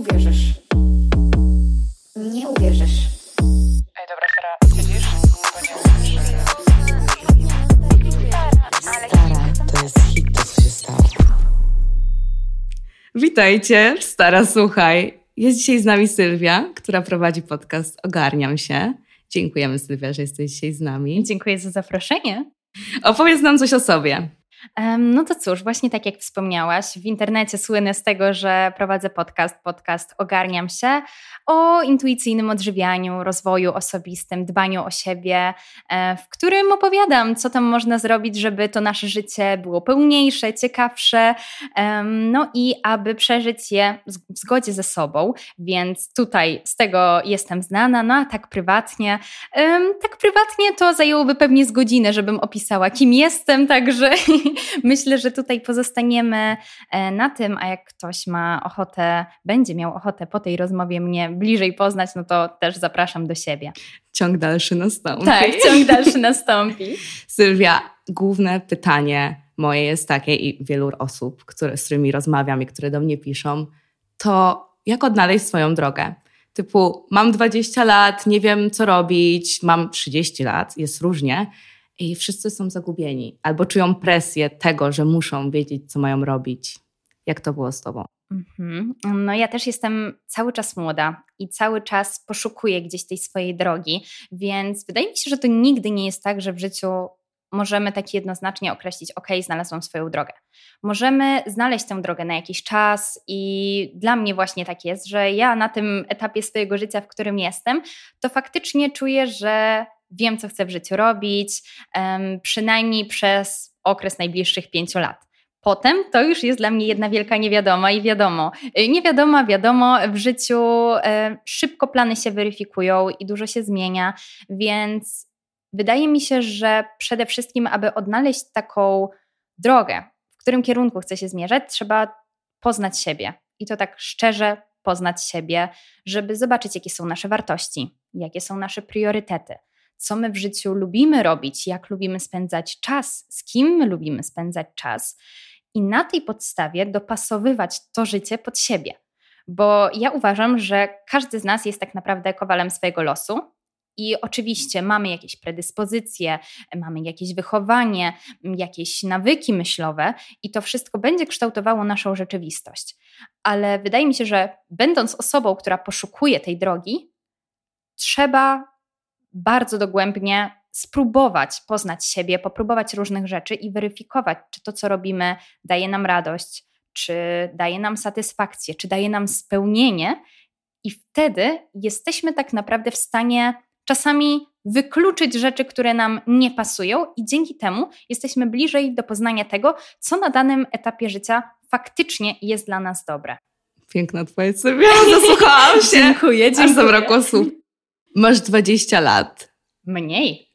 uwierzysz. Nie uwierzysz. Ej, dobra, Sara, nie Stara, to jest hit, to co się stało. Witajcie, Stara Słuchaj. Jest dzisiaj z nami Sylwia, która prowadzi podcast Ogarniam się. Dziękujemy Sylwia, że jesteś dzisiaj z nami. Dziękuję za zaproszenie. Opowiedz nam coś o sobie. No to cóż, właśnie tak jak wspomniałaś, w internecie słynę z tego, że prowadzę podcast, podcast Ogarniam się o intuicyjnym odżywianiu, rozwoju osobistym, dbaniu o siebie, e, w którym opowiadam, co tam można zrobić, żeby to nasze życie było pełniejsze, ciekawsze, no i aby przeżyć je w zgodzie ze sobą, więc tutaj z tego jestem znana, no a tak prywatnie, tak prywatnie to zajęłoby pewnie z godzinę, żebym opisała, kim jestem, także myślę, że tutaj pozostaniemy e, na tym, a jak ktoś ma ochotę, będzie miał ochotę po tej rozmowie mnie bliżej poznać, no to też zapraszam do siebie. Ciąg dalszy nastąpi. Tak, ciąg dalszy nastąpi. Sylwia, główne pytanie moje jest takie i wielu osób, które, z którymi rozmawiam i które do mnie piszą, to jak odnaleźć swoją drogę? Typu, mam 20 lat, nie wiem co robić, mam 30 lat, jest różnie i wszyscy są zagubieni albo czują presję tego, że muszą wiedzieć, co mają robić. Jak to było z Tobą? Mhm. No, ja też jestem cały czas młoda i cały czas poszukuję gdzieś tej swojej drogi, więc wydaje mi się, że to nigdy nie jest tak, że w życiu możemy tak jednoznacznie określić, ok, znalazłam swoją drogę. Możemy znaleźć tę drogę na jakiś czas i dla mnie właśnie tak jest, że ja na tym etapie swojego życia, w którym jestem, to faktycznie czuję, że wiem, co chcę w życiu robić, przynajmniej przez okres najbliższych pięciu lat. Potem to już jest dla mnie jedna wielka niewiadoma i wiadomo, y, niewiadoma, wiadomo, w życiu e, szybko plany się weryfikują i dużo się zmienia, więc wydaje mi się, że przede wszystkim, aby odnaleźć taką drogę, w którym kierunku chcę się zmierzać, trzeba poznać siebie. I to tak szczerze poznać siebie, żeby zobaczyć, jakie są nasze wartości, jakie są nasze priorytety co my w życiu lubimy robić, jak lubimy spędzać czas, z kim my lubimy spędzać czas i na tej podstawie dopasowywać to życie pod siebie. Bo ja uważam, że każdy z nas jest tak naprawdę kowalem swojego losu. I oczywiście mamy jakieś predyspozycje, mamy jakieś wychowanie, jakieś nawyki myślowe, i to wszystko będzie kształtowało naszą rzeczywistość. Ale wydaje mi się, że będąc osobą, która poszukuje tej drogi, trzeba bardzo dogłębnie spróbować poznać siebie, popróbować różnych rzeczy i weryfikować, czy to, co robimy, daje nam radość, czy daje nam satysfakcję, czy daje nam spełnienie. I wtedy jesteśmy tak naprawdę w stanie czasami wykluczyć rzeczy, które nam nie pasują, i dzięki temu jesteśmy bliżej do poznania tego, co na danym etapie życia faktycznie jest dla nas dobre. Piękna Twoja Sylwia, zasłuchałam się. dziękuję, dziękuję. Aż zabrakło słów. Masz 20 lat. Mniej.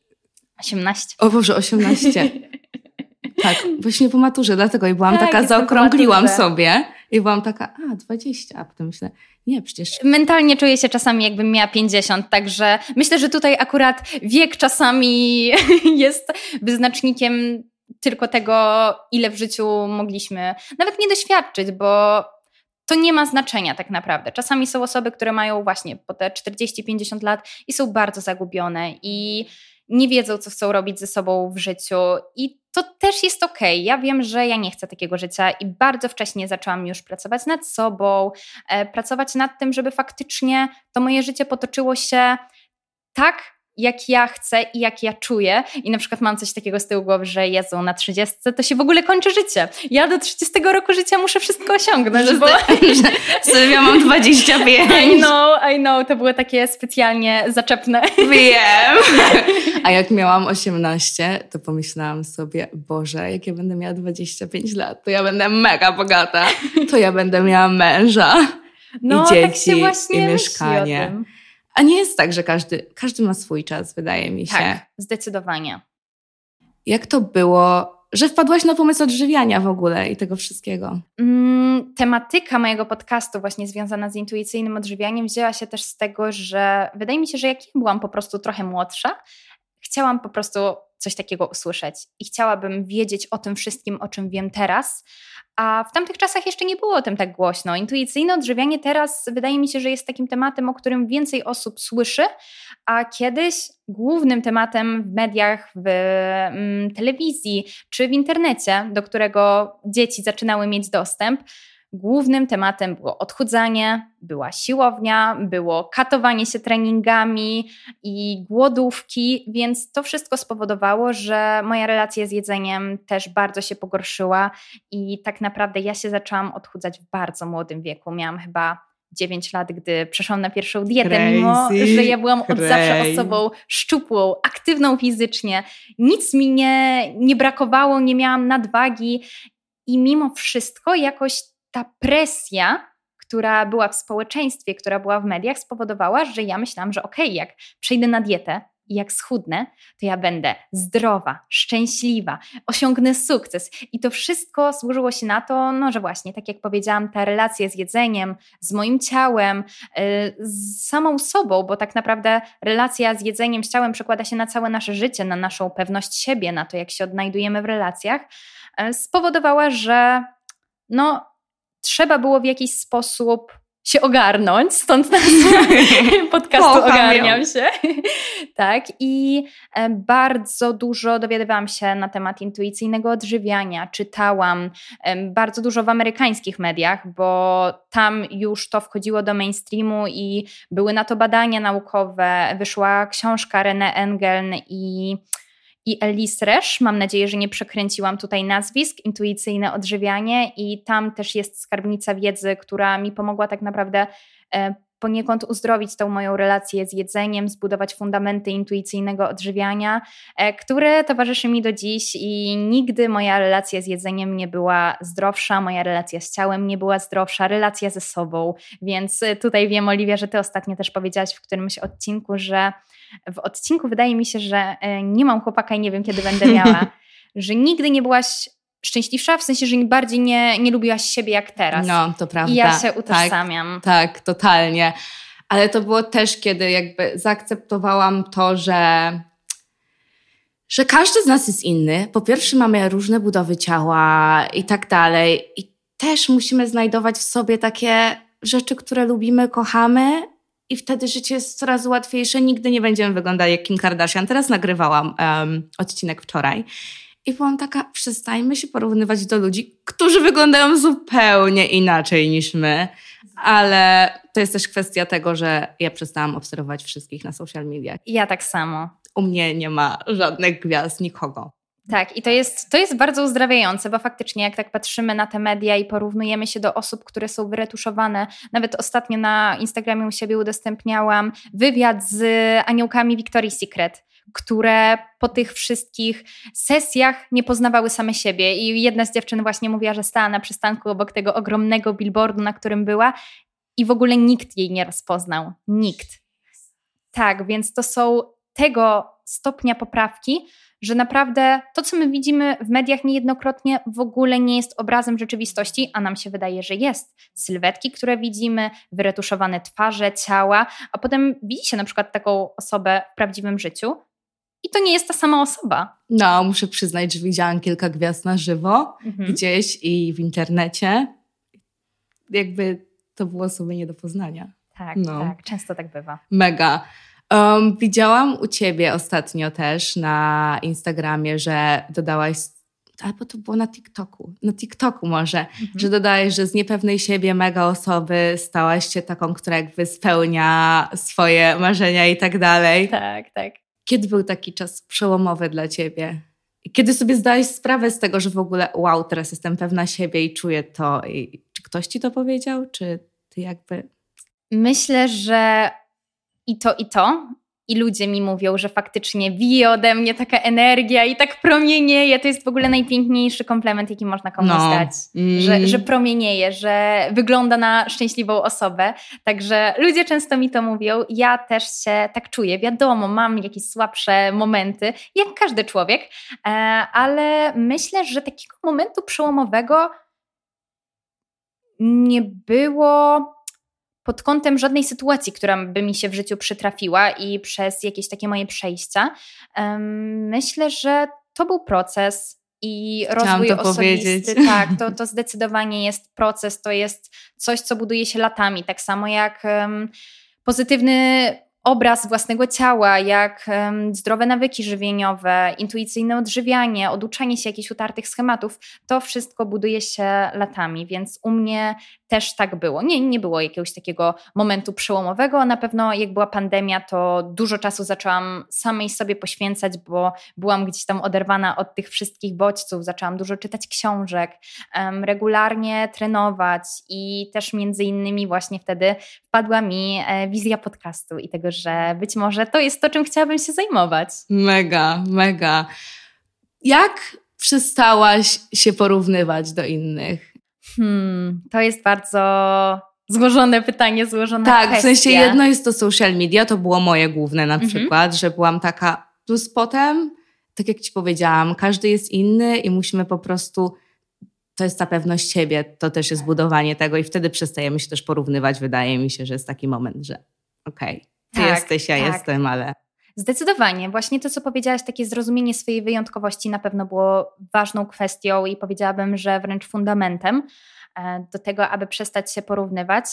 18. O Boże, 18. tak, właśnie po maturze, dlatego i byłam Tak, taka, zaokrągliłam sobie i byłam taka, a 20, a potem myślę, nie, przecież Mentalnie czuję się czasami jakbym miała 50, także myślę, że tutaj akurat wiek czasami jest wyznacznikiem tylko tego, ile w życiu mogliśmy nawet nie doświadczyć, bo to nie ma znaczenia tak naprawdę. Czasami są osoby, które mają właśnie po te 40-50 lat i są bardzo zagubione i nie wiedzą, co chcą robić ze sobą w życiu. I to też jest okej. Ja wiem, że ja nie chcę takiego życia i bardzo wcześnie zaczęłam już pracować nad sobą, e, pracować nad tym, żeby faktycznie to moje życie potoczyło się tak, jak ja chcę i jak ja czuję. I na przykład mam coś takiego z tyłu głowy, że Jezu, na 30 to się w ogóle kończy życie. Ja do 30 roku życia muszę wszystko osiągnąć, bo... Sylwia mam 25. I know, I know, to było takie specjalnie zaczepne. Wiem. A jak miałam 18, to pomyślałam sobie, Boże, jak ja będę miała 25 lat, to ja będę mega bogata. To ja będę miała męża No, i tak dzieci, się właśnie i myśli mieszkanie. A nie jest tak, że każdy, każdy ma swój czas, wydaje mi się. Tak, zdecydowanie. Jak to było, że wpadłaś na pomysł odżywiania w ogóle i tego wszystkiego? Mm, tematyka mojego podcastu, właśnie związana z intuicyjnym odżywianiem, wzięła się też z tego, że wydaje mi się, że jak ja byłam po prostu trochę młodsza, chciałam po prostu coś takiego usłyszeć i chciałabym wiedzieć o tym wszystkim, o czym wiem teraz, A w tamtych czasach jeszcze nie było o tym tak głośno. Intuicyjne odżywianie teraz wydaje mi się, że jest takim tematem, o którym więcej osób słyszy, a kiedyś głównym tematem w mediach, w mm, telewizji czy w internecie, do którego dzieci zaczynały mieć dostęp, Głównym tematem było odchudzanie, była siłownia, było katowanie się treningami i głodówki, więc to wszystko spowodowało, że moja relacja z jedzeniem też bardzo się pogorszyła i tak naprawdę ja się zaczęłam odchudzać w bardzo młodym wieku. Miałam chyba 9 lat, gdy przeszłam na pierwszą dietę, Crazy. mimo że ja byłam od Crazy. zawsze osobą szczupłą, aktywną fizycznie. Nic mi nie, nie brakowało, nie miałam nadwagi i mimo wszystko jakoś ta presja, która była w społeczeństwie, która była w mediach, spowodowała, że ja myślałam, że okej, okay, jak przejdę na dietę i jak schudnę, to ja będę zdrowa, szczęśliwa, osiągnę sukces. I to wszystko służyło się na to, no, że właśnie, tak jak powiedziałam, ta relacja z jedzeniem, z moim ciałem, yy, z samą sobą, bo tak naprawdę relacja z jedzeniem, z ciałem przekłada się na całe nasze życie, na naszą pewność siebie, na to, jak się odnajdujemy w relacjach, yy, spowodowała, że no, trzeba było w jakiś sposób się ogarnąć, stąd nazwa podcastu Kocham Ogarniam ją. się. tak, i e, bardzo dużo dowiadywałam się na temat intuicyjnego odżywiania, czytałam bardzo dużo w amerykańskich mediach, bo tam już to wchodziło do mainstreamu i były na to badania naukowe, wyszła książka René Engeln i i Elis Resz. Mam nadzieję, że nie przekręciłam tutaj nazwisk. Intuicyjne odżywianie i tam też jest skarbnica wiedzy, która mi pomogła tak naprawdę e, poniekąd uzdrowić tą moją relację z jedzeniem, zbudować fundamenty intuicyjnego odżywiania, e, które towarzyszy mi do dziś i nigdy moja relacja z jedzeniem nie była zdrowsza, moja relacja z ciałem nie była zdrowsza, relacja ze sobą. Więc tutaj wiem, Oliwia, że ty ostatnio też powiedziałaś w którymś odcinku, że w odcinku wydaje mi się, że e, nie mam chłopaka i nie wiem, kiedy będę miała, że nigdy nie byłaś szczęśliwsza, w sensie, że bardziej nie, nie lubiłaś siebie jak teraz. No, to prawda. I ja się utożsamiam. Tak, tak, totalnie. Ale to było też, kiedy jakby zaakceptowałam to, że że każdy z nas jest inny. Po pierwsze, mamy różne budowy ciała i tak dalej. I też musimy znajdować w sobie takie rzeczy, które lubimy, kochamy, i wtedy życie jest coraz łatwiejsze. Nigdy nie będziemy wyglądać jak Kim Kardashian. Teraz nagrywałam um, odcinek wczoraj i byłam taka, przestańmy się porównywać do ludzi, którzy wyglądają zupełnie inaczej niż my. Ale to jest też kwestia tego, że ja przestałam obserwować wszystkich na social mediach. Ja tak samo. U mnie nie ma żadnych gwiazd, nikogo. Tak, i to jest, to jest bardzo uzdrawiające, bo faktycznie jak tak patrzymy na te media i porównujemy się do osób, które są wyretuszowane, nawet ostatnio na Instagramie u siebie udostępniałam wywiad z aniołkami Victoria's Secret, które po tych wszystkich sesjach nie poznawały same siebie. I jedna z dziewczyn właśnie mówiła, że stała na przystanku obok tego ogromnego billboardu, na którym była, i w ogóle nikt jej nie rozpoznał. Nikt. Tak, więc to są tego stopnia poprawki, że naprawdę to, co my widzimy w mediach niejednokrotnie w ogóle nie jest obrazem rzeczywistości, a nam się wydaje, że jest. Sylwetki, które widzimy, wyretuszowane twarze, ciała, a potem widzi się na przykład taką osobę w prawdziwym życiu i to nie jest ta sama osoba. No, muszę przyznać, że widziałam kilka gwiazd na żywo mhm. gdzieś i w internecie. Jakby to było sobie nie do poznania. Tak, no. tak, często tak bywa. Mega. Um, widziałam u ciebie ostatnio też na Instagramie, że dodałaś albo to było na TikToku, na TikToku może, mhm. że dodajesz, że z niepewnej siebie mega osoby stałaś się taką, która jakby spełnia swoje marzenia i tak dalej. Tak, tak. Kiedy był taki czas przełomowy dla ciebie? Kiedy sobie zdałeś sprawę z tego, że w ogóle wow, teraz jestem pewna siebie i czuję to. I czy ktoś ci to powiedział, czy ty jakby... Myślę, że i to, i to. I ludzie mi mówią, że faktycznie wije ode mnie taka energia i tak promienieje. To jest w ogóle najpiękniejszy komplement, jaki można komuś no. dać. Mm. Że, że promienieje, że wygląda na szczęśliwą osobę. Także ludzie często mi to mówią. Ja też się tak czuję. Wiadomo, mam jakieś słabsze momenty, jak każdy człowiek, e, ale myślę, że takiego momentu przełomowego nie było pod kątem żadnej sytuacji, która by mi się w życiu przytrafiła i przez jakieś takie moje przejścia. Myślę, że to był proces. i Chciałam rozwój to osobisty, powiedzieć. tak, to, to zdecydowanie jest proces, to jest coś, co buduje się latami. Tak samo jak pozytywny obraz własnego ciała, jak zdrowe nawyki żywieniowe, intuicyjne odżywianie, oduczanie się jakichś utartych schematów, to wszystko buduje się latami, więc u mnie też tak było. Nie, nie było jakiegoś takiego momentu przełomowego. Na pewno jak była pandemia, to dużo czasu zaczęłam samej sobie poświęcać, bo byłam gdzieś tam oderwana od tych wszystkich bodźców. Zaczęłam dużo czytać książek, regularnie trenować i też między innymi właśnie wtedy wpadła mi e, wizja podcastu i tego, że być może to jest to, czym chciałabym się zajmować. Mega, mega. Jak przestałaś się porównywać do innych? Hmm, to jest bardzo złożone pytanie, złożona tak, kwestia. w sensie jedno jest to social media, to było moje główne na Mhm. przykład, że byłam taka, plus potem, tak jak ci powiedziałam, każdy jest inny i musimy po prostu, to jest ta pewność siebie, to też jest budowanie tego i wtedy przestajemy się też porównywać. Wydaje mi się, że jest taki moment, że okej, ty Tak, jesteś, ja tak. jestem, ale Zdecydowanie. Właśnie to, co powiedziałaś, takie zrozumienie swojej wyjątkowości na pewno było ważną kwestią i powiedziałabym, że wręcz fundamentem e, do tego, aby przestać się porównywać.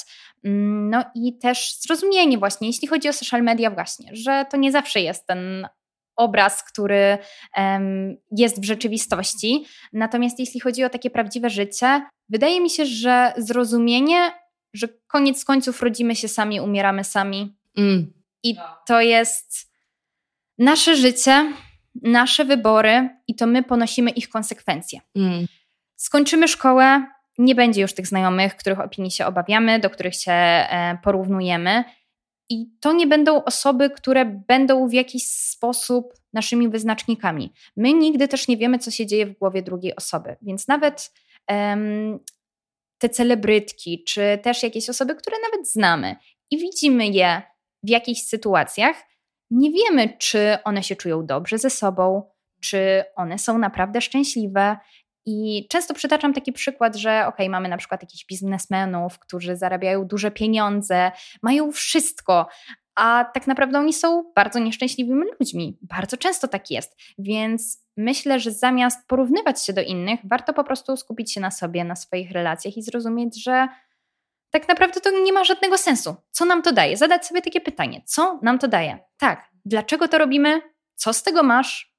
Mm, No i też zrozumienie właśnie, jeśli chodzi o social media właśnie, że to nie zawsze jest ten obraz, który em, jest w rzeczywistości. Natomiast jeśli chodzi o takie prawdziwe życie, wydaje mi się, że zrozumienie, że koniec końców rodzimy się sami, umieramy sami, mm, i to jest nasze życie, nasze wybory i to my ponosimy ich konsekwencje. mm, Skończymy szkołę, nie będzie już tych znajomych, których opinii się obawiamy, do których się e, porównujemy. I to nie będą osoby, które będą w jakiś sposób naszymi wyznacznikami. My nigdy też nie wiemy, co się dzieje w głowie drugiej osoby, więc nawet em, te celebrytki, czy też jakieś osoby, które nawet znamy i widzimy je w jakichś sytuacjach, nie wiemy, czy one się czują dobrze ze sobą, czy one są naprawdę szczęśliwe. I często przytaczam taki przykład, że ok, mamy na przykład jakichś biznesmenów, którzy zarabiają duże pieniądze, mają wszystko, a tak naprawdę oni są bardzo nieszczęśliwymi ludźmi. Bardzo często tak jest. Więc myślę, że zamiast porównywać się do innych, warto po prostu skupić się na sobie, na swoich relacjach i zrozumieć, że tak naprawdę to nie ma żadnego sensu. Co nam to daje? Zadać sobie takie pytanie: co nam to daje? Tak, dlaczego to robimy? Co z tego masz?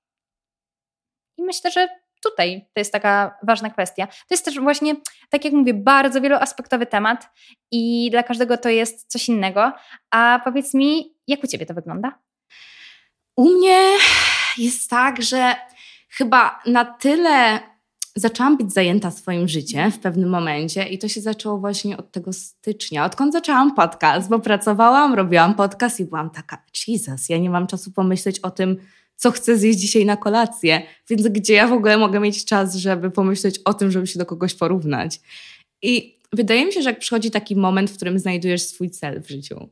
I myślę, że tutaj to jest taka ważna kwestia. To jest też właśnie, tak jak mówię, bardzo wieloaspektowy temat i dla każdego to jest coś innego. A powiedz mi, jak u ciebie to wygląda? U mnie jest tak, że chyba na tyle zaczęłam być zajęta swoim życiem w pewnym momencie i to się zaczęło właśnie od tego stycznia, odkąd zaczęłam podcast, bo pracowałam, robiłam podcast i byłam taka, Jesus, ja nie mam czasu pomyśleć o tym, co chcę zjeść dzisiaj na kolację, więc gdzie ja w ogóle mogę mieć czas, żeby pomyśleć o tym, żeby się do kogoś porównać. I wydaje mi się, że jak przychodzi taki moment, w którym znajdujesz swój cel w życiu,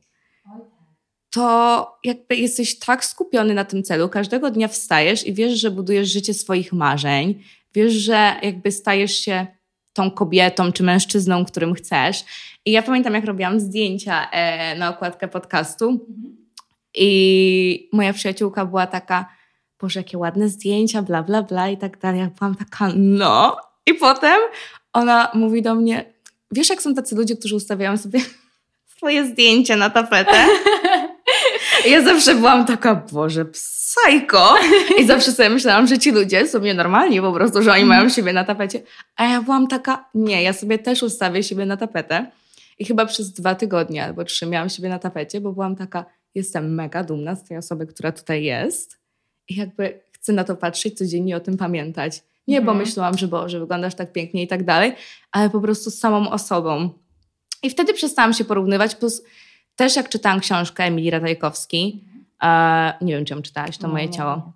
to jakby jesteś tak skupiony na tym celu, każdego dnia wstajesz i wiesz, że budujesz życie swoich marzeń, wiesz, że jakby stajesz się tą kobietą czy mężczyzną, którym chcesz. I ja pamiętam, jak robiłam zdjęcia e, na okładkę podcastu i moja przyjaciółka była taka, Boże, jakie ładne zdjęcia, bla, bla, bla i tak dalej. Ja byłam taka, no. I potem ona mówi do mnie, wiesz, jak są tacy ludzie, którzy ustawiają sobie swoje zdjęcie na tapetę? Ja zawsze byłam taka, Boże, psycho. I zawsze sobie myślałam, że ci ludzie są nienormalni po prostu, że oni mają siebie na tapecie. A ja byłam taka, nie, ja sobie też ustawię siebie na tapetę. I chyba przez dwa tygodnie albo trzy miałam siebie na tapecie, bo byłam taka, jestem mega dumna z tej osoby, która tutaj jest. I jakby chcę na to patrzeć codziennie, o tym pamiętać. Nie, bo Mhm. myślałam, że Boże, wyglądasz tak pięknie i tak dalej, ale po prostu z samą osobą. I wtedy przestałam się porównywać, plus też jak czytałam książkę Emilii Ratajkowskiej, e, nie wiem, czy ją czytałaś, to Nie, moje nie, ciało.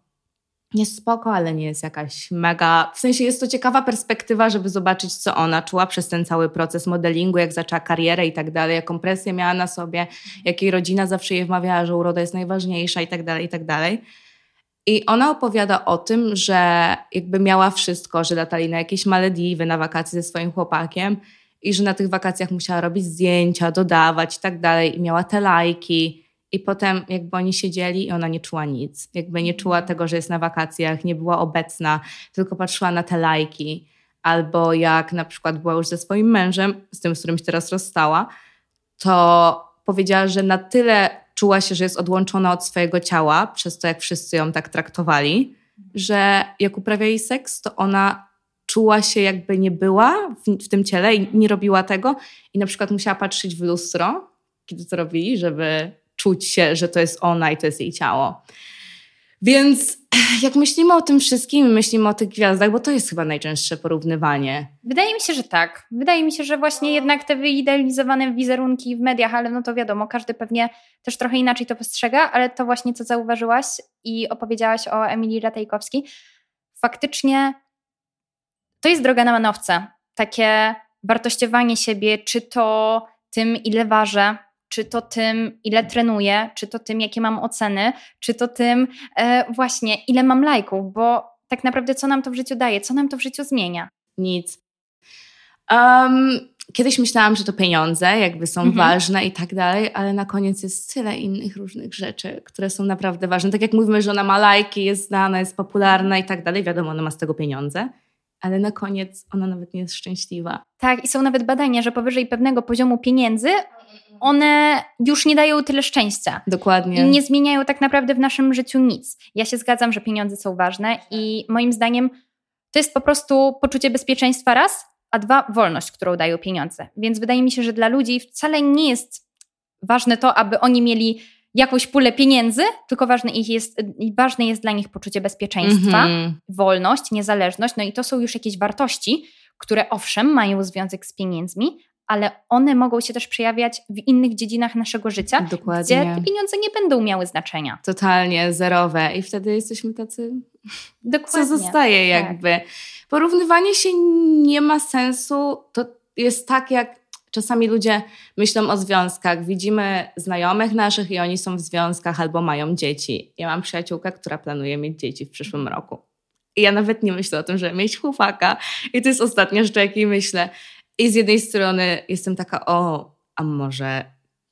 Jest spoko, ale nie jest jakaś mega. W sensie jest to ciekawa perspektywa, żeby zobaczyć, co ona czuła przez ten cały proces modelingu, jak zaczęła karierę i tak dalej, jaką presję miała na sobie, jak jej rodzina zawsze jej wmawiała, że uroda jest najważniejsza i tak dalej, i tak dalej. I ona opowiada o tym, że jakby miała wszystko, że latali na jakieś Malediwy, na wakacje ze swoim chłopakiem i że na tych wakacjach musiała robić zdjęcia, dodawać i tak dalej i miała te lajki I potem jakby oni siedzieli i ona nie czuła nic. Jakby nie czuła tego, że jest na wakacjach, nie była obecna, tylko patrzyła na te lajki. Albo jak na przykład była już ze swoim mężem, z tym, z którym się teraz rozstała, to powiedziała, że na tyle czuła się, że jest odłączona od swojego ciała, przez to jak wszyscy ją tak traktowali, że jak uprawiali seks, to ona czuła się jakby nie była w, w tym ciele i nie robiła tego. I na przykład musiała patrzeć w lustro, kiedy to robili, żeby czuć się, że to jest ona i to jest jej ciało. Więc jak myślimy o tym wszystkim, myślimy o tych gwiazdach, bo to jest chyba najczęstsze porównywanie. Wydaje mi się, że tak. Wydaje mi się, że właśnie jednak te wyidealizowane wizerunki w mediach, ale no to wiadomo, każdy pewnie też trochę inaczej to postrzega, ale to właśnie co zauważyłaś i opowiedziałaś o Emilii Ratajkowskiej, faktycznie to jest droga na manowce. Takie wartościowanie siebie, czy to tym, ile ważę, czy to tym, ile trenuję, czy to tym, jakie mam oceny, czy to tym e, właśnie, ile mam lajków, bo tak naprawdę co nam to w życiu daje, co nam to w życiu zmienia? Nic. Um, kiedyś myślałam, że to pieniądze jakby są Mhm. ważne i tak dalej, ale na koniec jest tyle innych różnych rzeczy, które są naprawdę ważne. Tak jak mówimy, że ona ma lajki, jest znana, jest popularna i tak dalej, wiadomo, ona ma z tego pieniądze, ale na koniec ona nawet nie jest szczęśliwa. Tak, i są nawet badania, że powyżej pewnego poziomu pieniędzy one już nie dają tyle szczęścia. Dokładnie. I nie zmieniają tak naprawdę w naszym życiu nic. Ja się zgadzam, że pieniądze są ważne i moim zdaniem to jest po prostu poczucie bezpieczeństwa raz, a dwa wolność, którą dają pieniądze. Więc wydaje mi się, że dla ludzi wcale nie jest ważne to, aby oni mieli jakąś pulę pieniędzy, tylko ważne, ich jest, ważne jest dla nich poczucie bezpieczeństwa, Mhm. wolność, niezależność. No i to są już jakieś wartości, które owszem mają związek z pieniędzmi, ale one mogą się też przejawiać w innych dziedzinach naszego życia, gdzie Dokładnie. te pieniądze nie będą miały znaczenia. Totalnie zerowe i wtedy jesteśmy tacy co Dokładnie. zostaje tak. jakby. Porównywanie się nie ma sensu. To jest tak, jak czasami ludzie myślą o związkach. Widzimy znajomych naszych i oni są w związkach albo mają dzieci. Ja mam przyjaciółkę, która planuje mieć dzieci w przyszłym roku. I ja nawet nie myślę o tym, żeby mieć chłopaka. I to jest ostatnia rzecz, o jakiej myślę. I z jednej strony jestem taka, o, a może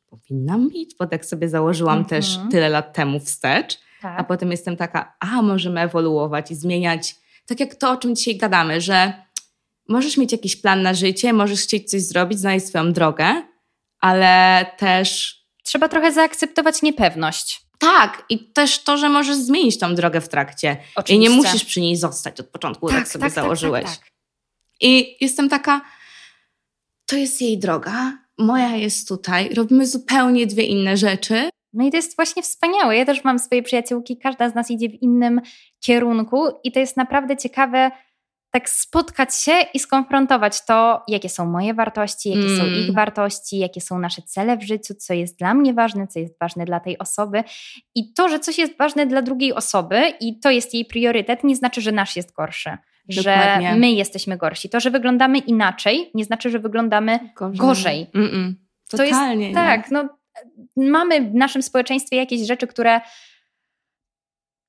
powinnam mieć? Bo tak sobie założyłam Mhm. też tyle lat temu wstecz. Tak. A potem jestem taka, a możemy ewoluować i zmieniać. Tak jak to, o czym dzisiaj gadamy, że możesz mieć jakiś plan na życie, możesz chcieć coś zrobić, znaleźć swoją drogę, ale też Trzeba trochę zaakceptować niepewność. tak, i też to, że możesz zmienić tą drogę w trakcie. I Oczywiście. nie musisz przy niej zostać od początku, tak, sobie założyłeś. Tak, tak, tak. I jestem taka, to jest jej droga, moja jest tutaj, robimy zupełnie dwie inne rzeczy. No i to jest właśnie wspaniałe. Ja też mam swoje przyjaciółki, każda z nas idzie w innym kierunku i to jest naprawdę ciekawe tak spotkać się i skonfrontować to, jakie są moje wartości, jakie są Mm. ich wartości, jakie są nasze cele w życiu, co jest dla mnie ważne, co jest ważne dla tej osoby. I to, że coś jest ważne dla drugiej osoby i to jest jej priorytet, nie znaczy, że nasz jest gorszy. Dokładnie. Że my jesteśmy gorsi. To, że wyglądamy inaczej, nie znaczy, że wyglądamy Gorzej. Mm-mm. To jest- Totalnie. Tak, no mamy w naszym społeczeństwie jakieś rzeczy, które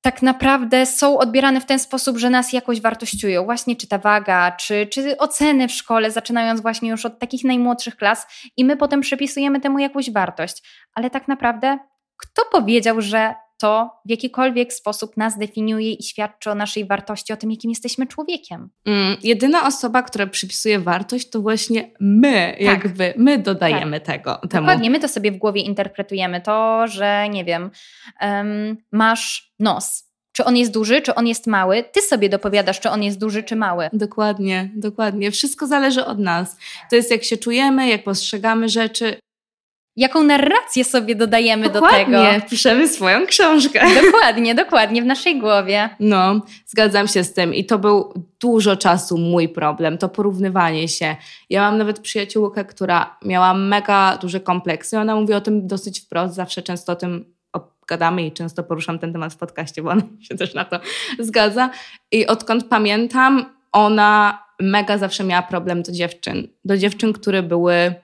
tak naprawdę są odbierane w ten sposób, że nas jakoś wartościują. Właśnie czy ta waga, czy, czy oceny w szkole, zaczynając właśnie już od takich najmłodszych klas i my potem przypisujemy temu jakąś wartość. Ale tak naprawdę kto powiedział, że to w jakikolwiek sposób nas definiuje i świadczy o naszej wartości, o tym, jakim jesteśmy człowiekiem? Mm, jedyna osoba, która przypisuje wartość, to właśnie my, jakby my dodajemy tego temu. Tak. Dokładnie, my to sobie w głowie interpretujemy. To, że nie wiem, em, masz nos. Czy on jest duży, czy on jest mały? Ty sobie dopowiadasz, czy on jest duży, czy mały. Dokładnie, dokładnie. Wszystko zależy od nas. To jest jak się czujemy, jak postrzegamy rzeczy. Jaką narrację sobie dodajemy dokładnie, do tego? piszemy swoją książkę. Dokładnie, dokładnie, w naszej głowie. No, zgadzam się z tym i to był dużo czasu mój problem, to porównywanie się. Ja mam nawet przyjaciółkę, która miała mega duże kompleksy. Ona mówi o tym dosyć wprost, zawsze często o tym gadamy i często poruszam ten temat w podcaście, bo ona się też na to zgadza. I odkąd pamiętam, ona mega zawsze miała problem do dziewczyn. Do dziewczyn, które były.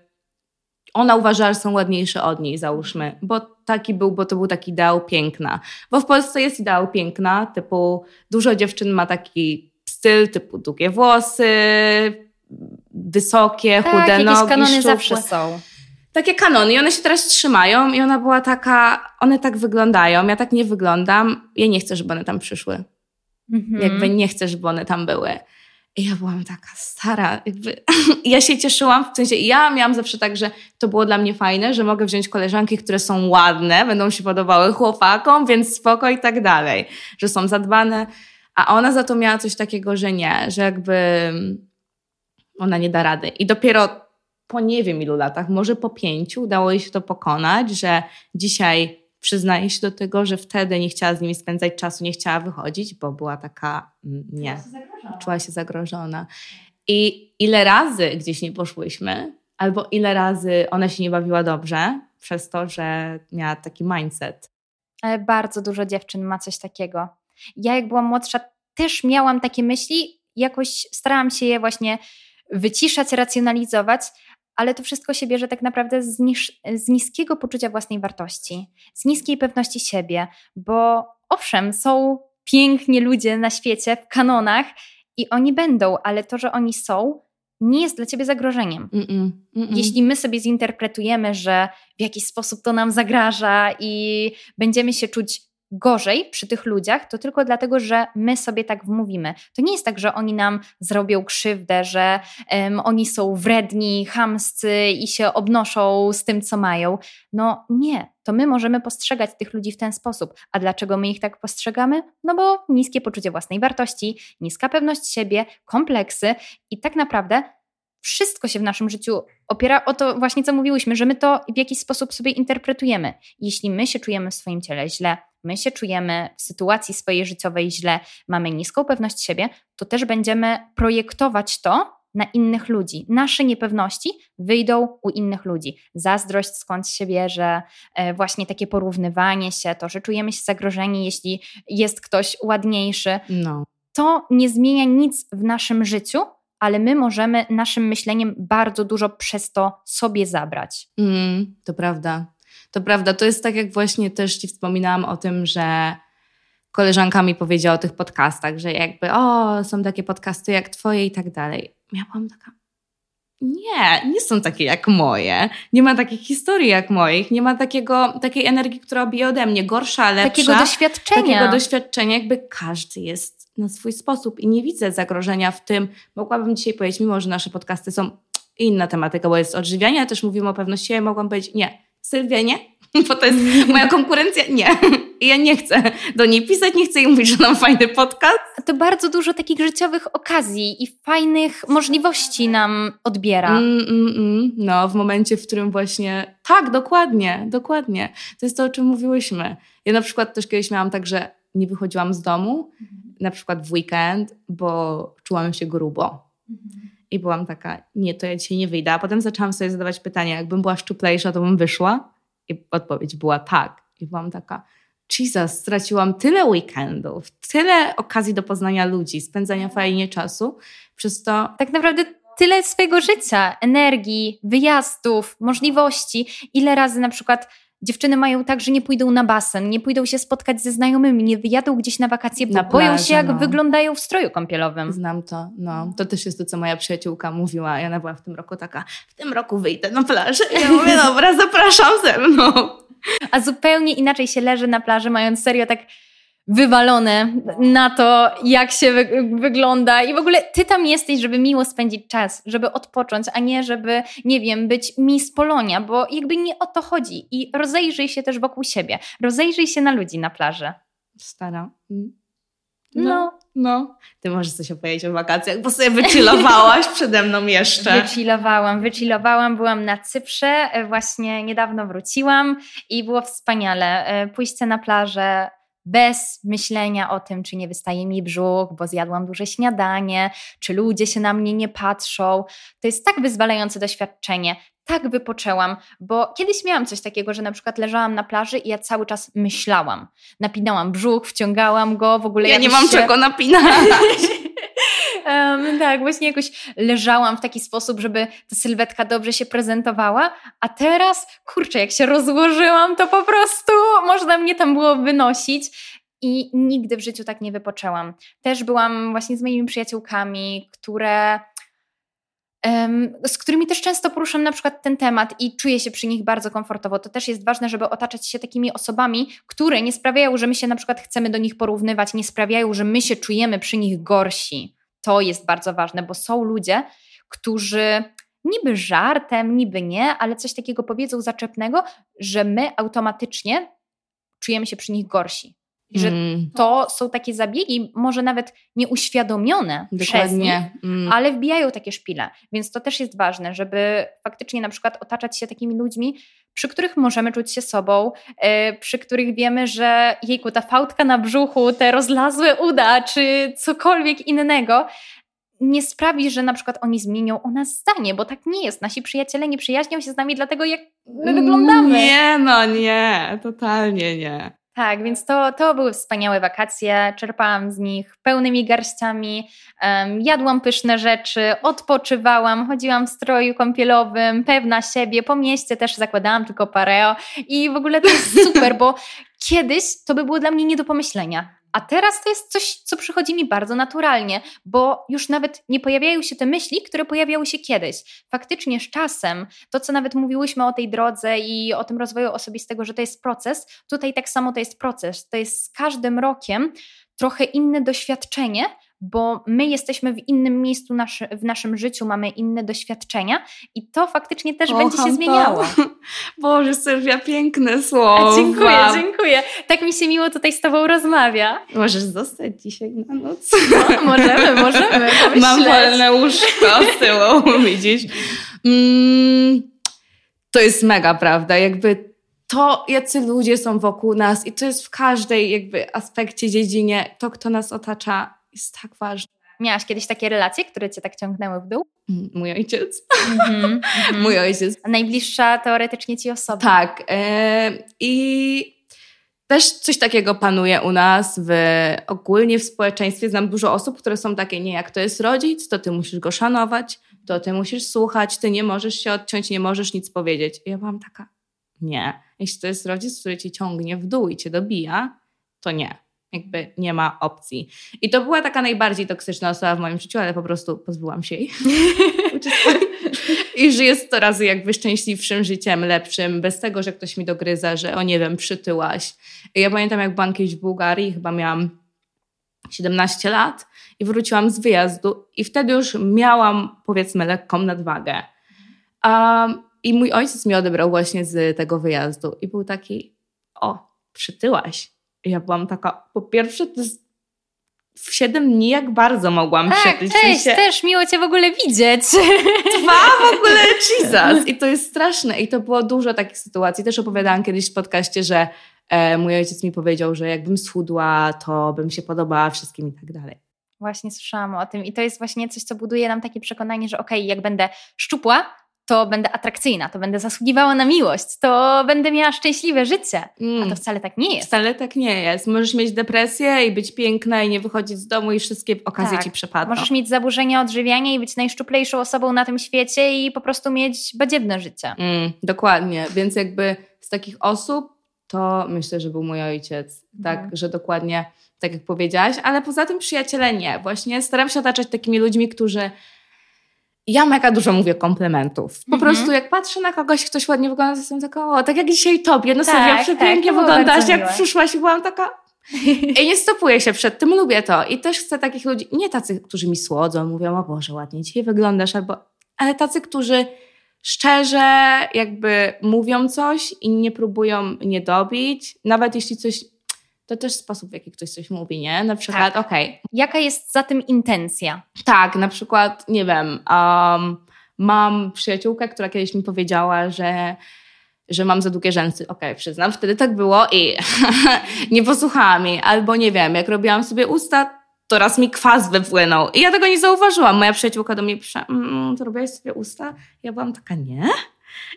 Ona uważała, że są ładniejsze od niej, załóżmy, bo taki był, bo to był taki ideał piękna. Bo w Polsce jest ideał piękna, typu dużo dziewczyn ma taki styl, typu długie włosy, wysokie, Tak, chude jakieś nogi, kanony szczupłe. zawsze są. takie kanony i one się teraz trzymają i ona była taka, one tak wyglądają, ja tak nie wyglądam, ja nie chcę, żeby one tam przyszły. Mhm. Jakby nie chcę, żeby one tam były. I ja byłam taka stara, jakby ja się cieszyłam, w sensie ja miałam zawsze tak, że to było dla mnie fajne, że mogę wziąć koleżanki, które są ładne, będą się podobały chłopakom, więc spoko i tak dalej, że są zadbane, a ona za to miała coś takiego, że nie, że jakby ona nie da rady. I dopiero po nie wiem ilu latach, może po pięciu, udało jej się to pokonać, że dzisiaj przyznaje się do tego, że wtedy nie chciała z nimi spędzać czasu, nie chciała wychodzić, bo była taka, mm, nie, czuła się zagrożona. I ile razy gdzieś nie poszłyśmy, albo ile razy ona się nie bawiła dobrze, przez to, że miała taki mindset. Ale bardzo dużo dziewczyn ma coś takiego. Ja jak byłam młodsza też miałam takie myśli, jakoś starałam się je właśnie wyciszać, racjonalizować, ale to wszystko się bierze tak naprawdę z, niż, z niskiego poczucia własnej wartości, z niskiej pewności siebie, bo owszem, są piękni ludzie na świecie, w kanonach i oni będą, ale to, że oni są, nie jest dla ciebie zagrożeniem. Mm-mm, mm-mm. Jeśli my sobie zinterpretujemy, że w jakiś sposób to nam zagraża i będziemy się czuć gorzej przy tych ludziach, to tylko dlatego, że my sobie tak wmówimy. To nie jest tak, że oni nam zrobią krzywdę, że em, oni są wredni, chamscy i się obnoszą z tym, co mają. No nie, to my możemy postrzegać tych ludzi w ten sposób. A dlaczego my ich tak postrzegamy? No bo niskie poczucie własnej wartości, niska pewność siebie, kompleksy i tak naprawdę wszystko się w naszym życiu opiera o to właśnie, co mówiłyśmy, że my to w jakiś sposób sobie interpretujemy. Jeśli my się czujemy w swoim ciele źle, my się czujemy w sytuacji swojej życiowej źle, mamy niską pewność siebie, to też będziemy projektować to na innych ludzi. Nasze niepewności wyjdą u innych ludzi. Zazdrość skąd się bierze, e, właśnie takie porównywanie się, to, że czujemy się zagrożeni, jeśli jest ktoś ładniejszy. No. To nie zmienia nic w naszym życiu, ale my możemy naszym myśleniem bardzo dużo przez to sobie zabrać. Mm, to prawda. To prawda. To jest tak, jak właśnie też Ci wspominałam o tym, że koleżanka mi powiedziała o tych podcastach, że jakby o, są takie podcasty jak Twoje i tak dalej. Byłam taka, nie, nie są takie jak moje. Nie ma takich historii jak moich. Nie ma takiego, takiej energii, która bije ode mnie. Gorsza, lepsza. Takiego doświadczenia. Takiego doświadczenia, jakby każdy jest na swój sposób i nie widzę zagrożenia w tym. Mogłabym dzisiaj powiedzieć, mimo że nasze podcasty są inna tematyka, bo jest odżywianie, ale też mówimy o pewności siebie, mogłam powiedzieć nie, Sylwia nie, bo to jest moja konkurencja, nie. I ja nie chcę do niej pisać, nie chcę jej mówić, że mam fajny podcast. To bardzo dużo takich życiowych okazji i fajnych możliwości nam odbiera. Mm, mm, mm. No, w momencie, w którym właśnie, tak, dokładnie, dokładnie. To jest to, o czym mówiłyśmy. Ja na przykład też kiedyś miałam tak, że nie wychodziłam z domu, na przykład w weekend, bo czułam się grubo. I byłam taka, nie, to ja dzisiaj nie wyjdę. A potem zaczęłam sobie zadawać pytania, jakbym była szczuplejsza, to bym wyszła? I odpowiedź była tak. I byłam taka, Jesus, straciłam tyle weekendów, tyle okazji do poznania ludzi, spędzania fajnie czasu, przez to Tak naprawdę tyle swojego życia, energii, wyjazdów, możliwości. Ile razy na przykład dziewczyny mają tak, że nie pójdą na basen, nie pójdą się spotkać ze znajomymi, nie wyjadą gdzieś na wakacje, bo Na boją plażę, się, jak no. wyglądają w stroju kąpielowym. znam to. No, to też jest to, co moja przyjaciółka mówiła. I ona była w tym roku taka, w tym roku wyjdę na plażę. I ja mówię, dobra, zapraszam ze mną. A zupełnie inaczej się leży na plaży, mając serio tak wywalone na to, jak się wy wygląda. I w ogóle ty tam jesteś, żeby miło spędzić czas, żeby odpocząć, a nie żeby, nie wiem, być Miss Polonia, bo jakby nie o to chodzi. I rozejrzyj się też wokół siebie. Rozejrzyj się na ludzi na plaży. Stara. Mm. No. No. Ty możesz coś opowiedzieć o wakacjach, bo sobie wychillowałaś przede mną jeszcze. Wychillowałam, wychillowałam, byłam na Cyprze, e, właśnie niedawno wróciłam i było wspaniale. E, Pójście na plażę bez myślenia o tym, czy nie wystaje mi brzuch, bo zjadłam duże śniadanie, czy ludzie się na mnie nie patrzą. To jest tak wyzwalające doświadczenie. Tak wypoczęłam, bo kiedyś miałam coś takiego, że na przykład leżałam na plaży i ja cały czas myślałam. Napinałam brzuch, wciągałam go, w ogóle Ja nie mam się... czego napinać. Em, tak, właśnie jakoś leżałam w taki sposób, żeby ta sylwetka dobrze się prezentowała, a teraz, kurczę, jak się rozłożyłam, to po prostu można mnie tam było wynosić. I nigdy w życiu tak nie wypoczęłam. Też byłam właśnie z moimi przyjaciółkami, które z którymi też często poruszam na przykład ten temat i czuję się przy nich bardzo komfortowo. To też jest ważne, żeby otaczać się takimi osobami, które nie sprawiają, że my się na przykład chcemy do nich porównywać, nie sprawiają, że my się czujemy przy nich gorsi. To jest bardzo ważne, bo są ludzie, którzy niby żartem, niby nie, ale coś takiego powiedzą zaczepnego, że my automatycznie czujemy się przy nich gorsi. I że Mm, to są takie zabiegi, może nawet nieuświadomione przez nich, dokładnie. Mm. ale wbijają takie szpile. Więc to też jest ważne, żeby faktycznie na przykład otaczać się takimi ludźmi, przy których możemy czuć się sobą, yy, przy których wiemy, że jejku, ta fałdka na brzuchu, te rozlazłe uda, czy cokolwiek innego, nie sprawi, że na przykład oni zmienią o nas zdanie, bo tak nie jest. Nasi przyjaciele nie przyjaźnią się z nami dlatego, jak my wyglądamy. Nie, no nie, totalnie nie. Tak, więc to, to były wspaniałe wakacje. Czerpałam z nich pełnymi garściami, em, jadłam pyszne rzeczy, odpoczywałam, chodziłam w stroju kąpielowym, pewna siebie. Po mieście też zakładałam tylko pareo i w ogóle to jest super, bo kiedyś to by było dla mnie nie do pomyślenia. A teraz to jest coś, co przychodzi mi bardzo naturalnie, bo już nawet nie pojawiają się te myśli, które pojawiały się kiedyś. Faktycznie z czasem, to co nawet mówiłyśmy o tej drodze i o tym rozwoju osobistego, że to jest proces, tutaj tak samo to jest proces. To jest z każdym rokiem trochę inne doświadczenie, bo my jesteśmy w innym miejscu naszy, w naszym życiu, mamy inne doświadczenia i to faktycznie też będzie się zmieniało. Boże, Sylwia, piękne słowa. dziękuję, dziękuję. Tak mi się miło tutaj z Tobą rozmawia. Możesz zostać dzisiaj na noc. No, możemy, możemy. Mam wolne łóżko z tyłu, widzisz. Mm, to jest mega, prawda? Jakby to, jacy ludzie są wokół nas i to jest w każdej jakby aspekcie, dziedzinie, to, kto nas otacza, jest tak ważne. Miałaś kiedyś takie relacje, które Cię tak ciągnęły w dół? Mm, Mój ojciec. Mhm. Mój ojciec. A Najbliższa teoretycznie Ci osoba. Tak. E, I też coś takiego panuje u nas w, ogólnie w społeczeństwie. Znam dużo osób, które są takie, nie, jak to jest rodzic, to ty musisz go szanować, to ty musisz słuchać, ty nie możesz się odciąć, nie możesz nic powiedzieć. I ja byłam taka, nie. Jeśli to jest rodzic, który cię ciągnie w dół i cię dobija, to nie. Jakby nie ma opcji. I to była taka najbardziej toksyczna osoba w moim życiu, ale po prostu pozbyłam się jej. I żyję 100 razy jakby szczęśliwszym życiem, lepszym, bez tego, że ktoś mi dogryza, że o nie wiem, przytyłaś. I ja pamiętam, jak byłam kiedyś w Bułgarii, chyba miałam 17 lat i wróciłam z wyjazdu i wtedy już miałam, powiedzmy, lekką nadwagę. Um, I mój ojciec mnie odebrał właśnie z tego wyjazdu i był taki, o, przytyłaś. Ja byłam taka, po pierwsze, to jest w 7 dni jak bardzo mogłam Tak, przytyć. W cześć, sensie- też miło Cię w ogóle widzieć. Dwa w ogóle, Jesus! I to jest straszne. I to było dużo takich sytuacji. Też opowiadałam kiedyś w podcaście, że e, mój ojciec mi powiedział, że jakbym schudła, to bym się podobała wszystkim i tak dalej. Właśnie słyszałam o tym i to jest właśnie coś, co buduje nam takie przekonanie, że okej, jak będę szczupła, to będę atrakcyjna, to będę zasługiwała na miłość, to będę miała szczęśliwe życie. A Mm. to wcale tak nie jest. Wcale tak nie jest. Możesz mieć depresję i być piękna i nie wychodzić z domu i wszystkie okazje Tak. ci przepadną. Możesz mieć zaburzenia odżywiania i być najszczuplejszą osobą na tym świecie i po prostu mieć badziewne życie. Mm, dokładnie. Więc jakby z takich osób to myślę, że był mój ojciec. Tak, Mhm. że dokładnie tak jak powiedziałaś, ale poza tym przyjaciele nie. Właśnie staram się otaczać takimi ludźmi, którzy ja mega dużo mówię komplementów. Po Mhm. prostu jak patrzę na kogoś, ktoś ładnie wygląda, to jestem taka, o, tak jak dzisiaj tobie, no Tak, tak, przepięknie było wyglądasz, jak miłe. przyszłaś i byłam taka... I nie stopuję się przed tym, lubię to. I też chcę takich ludzi, nie tacy, którzy mi słodzą, mówią, o Boże, ładnie dzisiaj wyglądasz, albo, ale tacy, którzy szczerze jakby mówią coś i nie próbują nie dobić, nawet jeśli coś, to też sposób, w jaki ktoś coś mówi, nie? Na przykład, Tak. okej, Jaka jest za tym intencja? tak, na przykład, nie wiem, um, mam przyjaciółkę, która kiedyś mi powiedziała, że, że mam za długie rzęsy. Okej, przyznam, wtedy tak było i nie posłuchałam jej. Albo nie wiem, jak robiłam sobie usta, to raz mi kwas wypłynął. I ja tego nie zauważyłam. Moja przyjaciółka do mnie pisze, mm, to robiłaś sobie usta? Ja byłam taka, nie?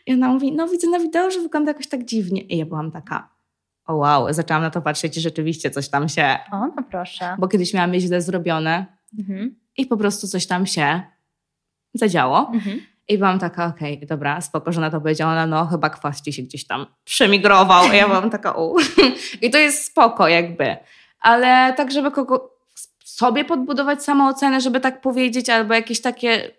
I ona mówi, no widzę na wideo, że wygląda jakoś tak dziwnie. I ja byłam taka, o wow, zaczęłam na to patrzeć i rzeczywiście coś tam się... O, no proszę. Bo kiedyś miałam je źle zrobione Mhm. i po prostu coś tam się zadziało. Mhm. I byłam taka, okej, dobra, spoko, że na to powiedziała, no chyba kwas ci się gdzieś tam przemigrował. I ja byłam taka, u. I to jest spoko jakby. Ale tak, żeby kogo sobie podbudować samoocenę, żeby tak powiedzieć, albo jakieś takie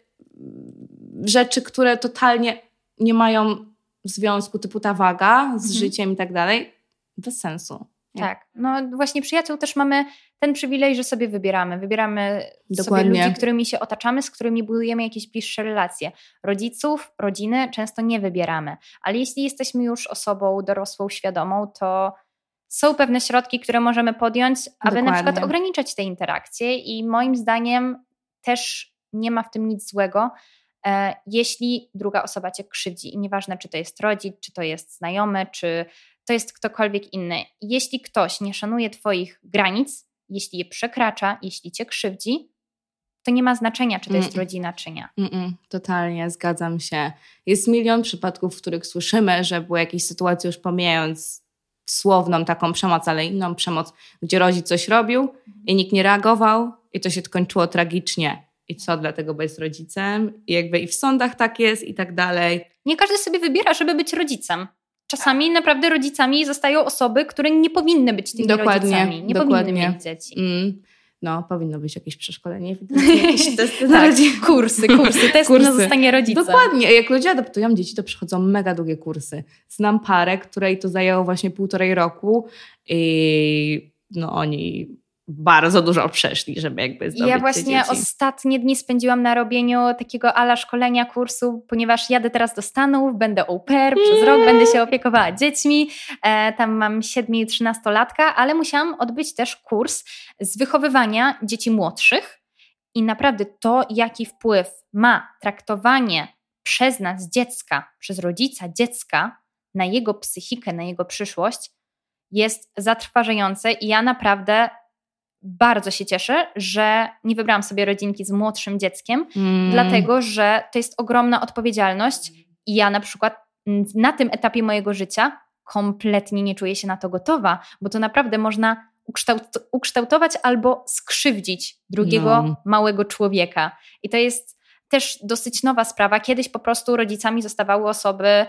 rzeczy, które totalnie nie mają związku, typu ta waga z Mhm. życiem i tak dalej, bez sensu. Nie. Tak. No właśnie przyjaciół też mamy ten przywilej, że sobie wybieramy. Wybieramy Dokładnie. sobie ludzi, którymi się otaczamy, z którymi budujemy jakieś bliższe relacje. Rodziców, rodziny często nie wybieramy, ale jeśli jesteśmy już osobą dorosłą, świadomą, to są pewne środki, które możemy podjąć, aby na Dokładnie. przykład ograniczać te interakcje i moim zdaniem też nie ma w tym nic złego, e, jeśli druga osoba cię krzywdzi i nieważne, czy to jest rodzic, czy to jest znajomy, czy to jest ktokolwiek inny. Jeśli ktoś nie szanuje Twoich granic, jeśli je przekracza, jeśli Cię krzywdzi, to nie ma znaczenia, czy to jest Mm. rodzina, czy nie. Mm-mm, totalnie, zgadzam się. Jest milion przypadków, w których słyszymy, że były jakieś sytuacje, już pomijając słowną taką przemoc, ale inną przemoc, gdzie rodzic coś robił i nikt nie reagował i to się kończyło tragicznie. I co, dlatego, bo jest rodzicem? I jakby i w sądach tak jest i tak dalej. Nie każdy sobie wybiera, żeby być rodzicem. Czasami naprawdę rodzicami zostają osoby, które nie powinny być tymi Dokładnie, rodzicami. Nie dokładnie. powinny mieć dzieci. Mm. No, powinno być jakieś przeszkolenie, jakieś testy na rodzinę. Tak, kursy, kursy, testy Kursy. na zostanie rodzicem. Dokładnie. Jak ludzie adoptują dzieci, to przychodzą mega długie kursy. Znam parę, której to zajęło właśnie półtorej roku i no oni bardzo dużo przeszli, żeby jakby zdobyć Ja właśnie ostatnie dni spędziłam na robieniu takiego ala szkolenia kursu, ponieważ jadę teraz do Stanów, będę au pair, przez rok będę się opiekowała dziećmi. E, tam mam 7 i 13 latka, ale musiałam odbyć też kurs z wychowywania dzieci młodszych. I naprawdę to, jaki wpływ ma traktowanie przez nas dziecka, przez rodzica dziecka na jego psychikę, na jego przyszłość, jest zatrważające i ja naprawdę bardzo się cieszę, że nie wybrałam sobie rodzinki z młodszym dzieckiem, Mm. dlatego że to jest ogromna odpowiedzialność i ja na przykład na tym etapie mojego życia kompletnie nie czuję się na to gotowa, bo to naprawdę można ukształt- ukształtować albo skrzywdzić drugiego No. małego człowieka. I to jest też dosyć nowa sprawa. Kiedyś po prostu rodzicami zostawały osoby,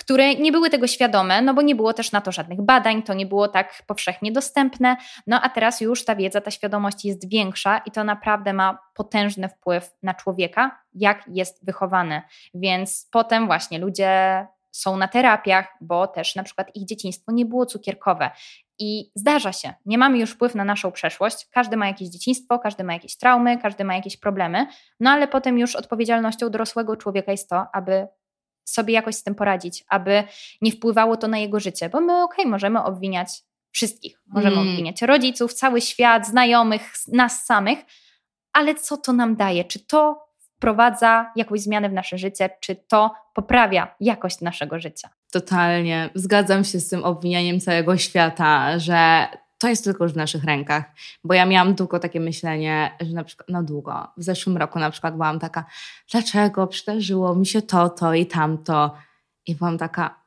które nie były tego świadome, no bo nie było też na to żadnych badań, to nie było tak powszechnie dostępne. No a teraz już ta wiedza, ta świadomość jest większa i to naprawdę ma potężny wpływ na człowieka, jak jest wychowany. Więc potem właśnie ludzie są na terapiach, bo też na przykład ich dzieciństwo nie było cukierkowe. I zdarza się, nie mamy już wpływ na naszą przeszłość. Każdy ma jakieś dzieciństwo, każdy ma jakieś traumy, każdy ma jakieś problemy, no ale potem już odpowiedzialnością dorosłego człowieka jest to, aby sobie jakoś z tym poradzić, aby nie wpływało to na jego życie, bo my okej, możemy obwiniać wszystkich. Możemy Mm. obwiniać rodziców, cały świat, znajomych, nas samych, ale co to nam daje? Czy to wprowadza jakąś zmianę w nasze życie, czy to poprawia jakość naszego życia? Totalnie. Zgadzam się z tym obwinianiem całego świata, że to jest tylko już w naszych rękach. Bo ja miałam długo takie myślenie, że na przykład, no długo, w zeszłym roku na przykład byłam taka, dlaczego przydarzyło mi się to, to i tamto. I byłam taka,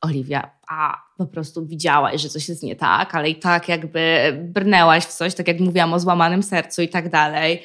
Oliwia, a po prostu widziałaś, że coś jest nie tak, ale i tak jakby brnęłaś w coś, tak jak mówiłam o złamanym sercu i tak dalej.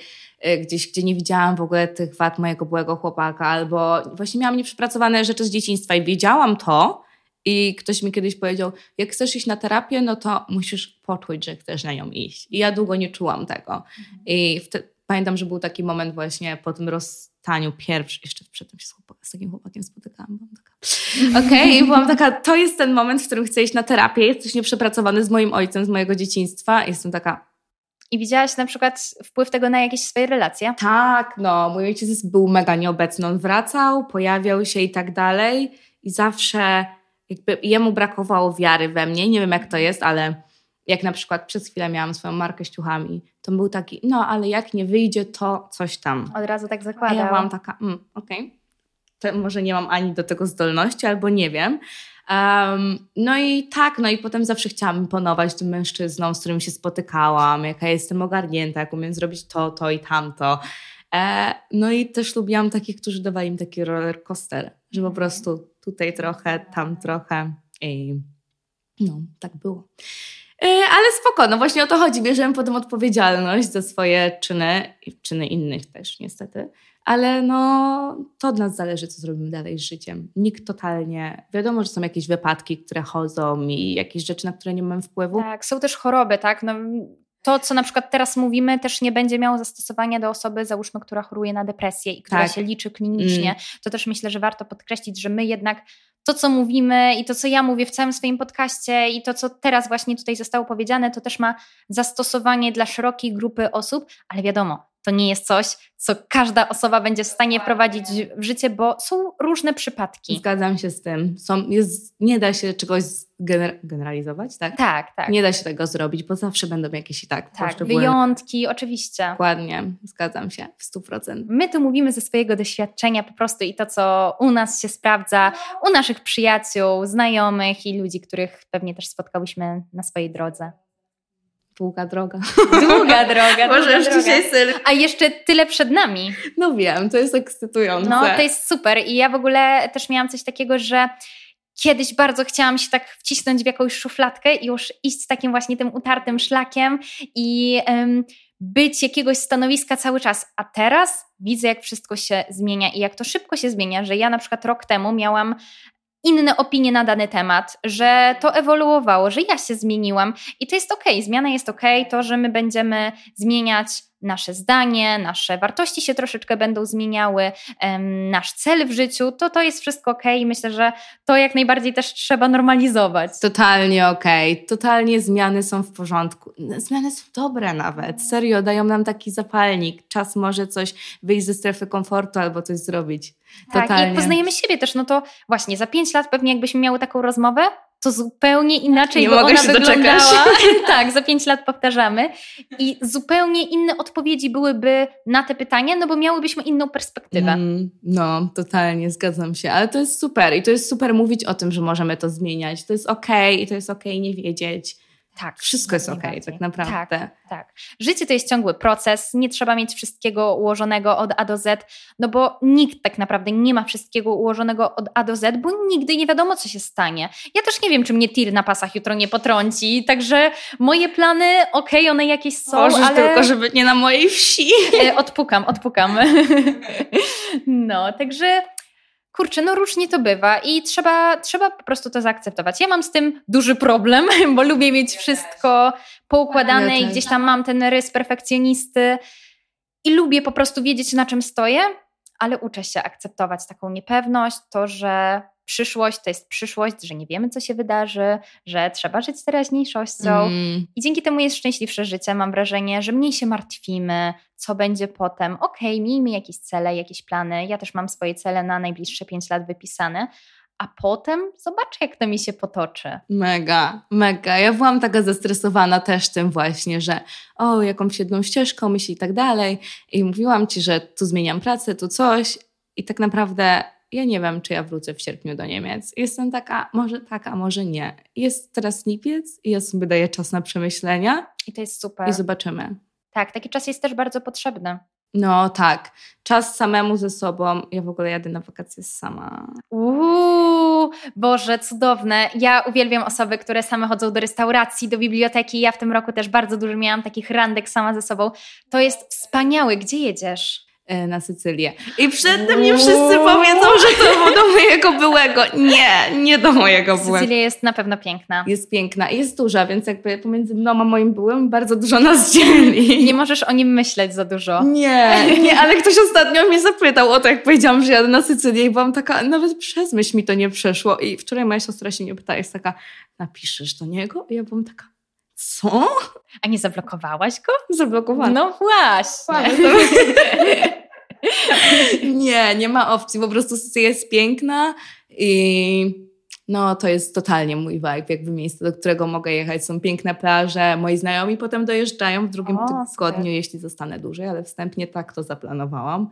Y, Gdzieś, gdzie nie widziałam w ogóle tych wad mojego byłego chłopaka, albo właśnie miałam nieprzepracowane rzeczy z dzieciństwa i wiedziałam to. I ktoś mi kiedyś powiedział, jak chcesz iść na terapię, no to musisz poczuć, że chcesz na nią iść. I ja długo nie czułam tego. I wtedy, pamiętam, że był taki moment właśnie po tym rozstaniu pierwszy, jeszcze przedtem się z, chłopak, z takim chłopakiem spotykałam. Byłam taka, okej, i byłam taka, to jest ten moment, w którym chcę iść na terapię, jesteś nieprzepracowany z moim ojcem, z mojego dzieciństwa. I jestem taka, I widziałaś na przykład wpływ tego na jakieś swoje relacje? tak, no, mój ojciec był mega nieobecny. On wracał, pojawiał się i tak dalej. I zawsze jakby jemu brakowało wiary we mnie. Nie wiem, jak to jest, ale jak na przykład przez chwilę miałam swoją markę z ciuchami, to był taki, no, ale jak nie wyjdzie, to coś tam. Od razu tak A zakładał. ja byłam taka, mm, okej, to może nie mam ani do tego zdolności, albo nie wiem. Um, no i tak, no i potem zawsze chciałam imponować tym mężczyznom, z którym się spotykałam, jaka jestem ogarnięta, jak umiem zrobić to, to i tamto. E, no i też lubiłam takich, którzy dawali mi taki roller coaster, że po prostu tutaj trochę, tam trochę i no, tak było. E, ale spoko, no właśnie o to chodzi. Bierzemy potem odpowiedzialność za swoje czyny i czyny innych też niestety. Ale no, to od nas zależy, co zrobimy dalej z życiem. Nikt totalnie. Wiadomo, że są jakieś wypadki, które chodzą i jakieś rzeczy, na które nie mamy wpływu. Tak, są też choroby, tak? No, to, co na przykład teraz mówimy, też nie będzie miało zastosowania do osoby, załóżmy, która choruje na depresję i która Tak. się liczy klinicznie. Mm. To też myślę, że warto podkreślić, że my jednak to, co mówimy i to, co ja mówię w całym swoim podcaście i to, co teraz właśnie tutaj zostało powiedziane, to też ma zastosowanie dla szerokiej grupy osób, ale wiadomo, to nie jest coś, co każda osoba będzie w stanie wprowadzić w życie, bo są różne przypadki. Zgadzam się z tym. Są, jest, nie da się czegoś gener- generalizować, tak? Tak, tak. Nie da się tego zrobić, bo zawsze będą jakieś i tak, tak, wyjątki, oczywiście. Dokładnie, zgadzam się w 100%. My tu mówimy ze swojego doświadczenia po prostu i to, co u nas się sprawdza, u naszych przyjaciół, znajomych i ludzi, których pewnie też spotkałyśmy na swojej drodze. Długa droga. Długa droga, Może długa już droga. dzisiaj syl. A jeszcze tyle przed nami. No wiem, to jest ekscytujące. No, to jest super. I ja w ogóle też miałam coś takiego, że kiedyś bardzo chciałam się tak wcisnąć w jakąś szufladkę i już iść takim właśnie tym utartym szlakiem i em, być jakiegoś stanowiska cały czas. A teraz widzę, jak wszystko się zmienia i jak to szybko się zmienia, że ja na przykład rok temu miałam inne opinie na dany temat, że to ewoluowało, że ja się zmieniłam i to jest okej, zmiana jest okej, to, że my będziemy zmieniać nasze zdanie, nasze wartości się troszeczkę będą zmieniały, nasz cel w życiu, to to jest wszystko okej i myślę, że to jak najbardziej też trzeba normalizować. Totalnie okej. Totalnie zmiany są w porządku. Zmiany są dobre nawet. Serio, dają nam taki zapalnik. Czas może coś wyjść ze strefy komfortu albo coś zrobić. Tak, i Totalnie. jak poznajemy siebie też, no to właśnie za pięć lat pewnie jakbyśmy miały taką rozmowę, to zupełnie inaczej Nie mogę ona się doczekać. wyglądała. tak, za pięć lat powtarzamy. I zupełnie inne odpowiedzi byłyby na te pytania, no bo miałybyśmy inną perspektywę. Mm, no, totalnie, zgadzam się. Ale to jest super. I to jest super mówić o tym, że możemy to zmieniać. To jest okej i to jest okej nie wiedzieć. Tak. Wszystko jest okej, najbardziej. tak naprawdę. Tak, tak. Życie to jest ciągły proces, nie trzeba mieć wszystkiego ułożonego od A do Z, no bo nikt tak naprawdę nie ma wszystkiego ułożonego od A do Z, bo nigdy nie wiadomo, co się stanie. Ja też nie wiem, czy mnie tir na pasach jutro nie potrąci, także moje plany, okej, one jakieś są, Możesz ale... tylko, żeby nie na mojej wsi. E, Odpukam, odpukam. No, także kurczę, no różnie to bywa i trzeba, trzeba po prostu to zaakceptować. Ja mam z tym duży problem, bo lubię mieć wszystko poukładane i gdzieś tam mam ten rys perfekcjonisty i lubię po prostu wiedzieć, na czym stoję, ale uczę się akceptować taką niepewność, to, że przyszłość to jest przyszłość, że nie wiemy, co się wydarzy, że trzeba żyć teraźniejszością. Mm, I dzięki temu jest szczęśliwsze życie. Mam wrażenie, że mniej się martwimy, co będzie potem. Okej, miejmy jakieś cele, jakieś plany. Ja też mam swoje cele na najbliższe 5 lat wypisane, a potem zobaczę, jak to mi się potoczy. Mega, mega. Ja byłam taka zestresowana też tym właśnie, że o, jakąś jedną ścieżką myśli i tak dalej. I mówiłam ci, że tu zmieniam pracę, tu coś. I tak naprawdę ja nie wiem, czy ja wrócę w sierpniu do Niemiec. Jestem taka, może tak, a może nie. Jest teraz lipiec i ja sobie daję czas na przemyślenia I to jest super. i zobaczymy. Tak, taki czas jest też bardzo potrzebny. No tak, czas samemu ze sobą. Ja w ogóle jadę na wakacje sama. Uuu, Boże, cudowne. Ja uwielbiam osoby, które same chodzą do restauracji, do biblioteki. Ja w tym roku też bardzo dużo miałam takich randek sama ze sobą. To jest wspaniałe. Gdzie jedziesz? E, na Sycylię. I przedtem mnie wszyscy powiedzą, że to do mojego byłego. Nie, nie do mojego byłego. Sycylia jest na pewno piękna. Jest piękna i jest duża, więc jakby pomiędzy mną a moim byłym bardzo dużo nas dzieli. Nie możesz o nim myśleć za dużo. Nie, nie, ale ktoś ostatnio mnie zapytał o to, jak powiedziałam, że jadę na Sycylię i byłam taka, nawet przez myśl mi to nie przeszło. I wczoraj moja siostra się nie pyta, jest taka, napiszesz do niego? I ja byłam taka, co? A nie zablokowałaś go? Zablokowana. No właśnie. Nie, nie ma opcji. Po prostu jest piękna i no to jest totalnie mój vibe, jakby miejsce, do którego mogę jechać. Są piękne plaże, moi znajomi potem dojeżdżają w drugim O, tygodniu, jeśli zostanę dłużej, ale wstępnie tak to zaplanowałam.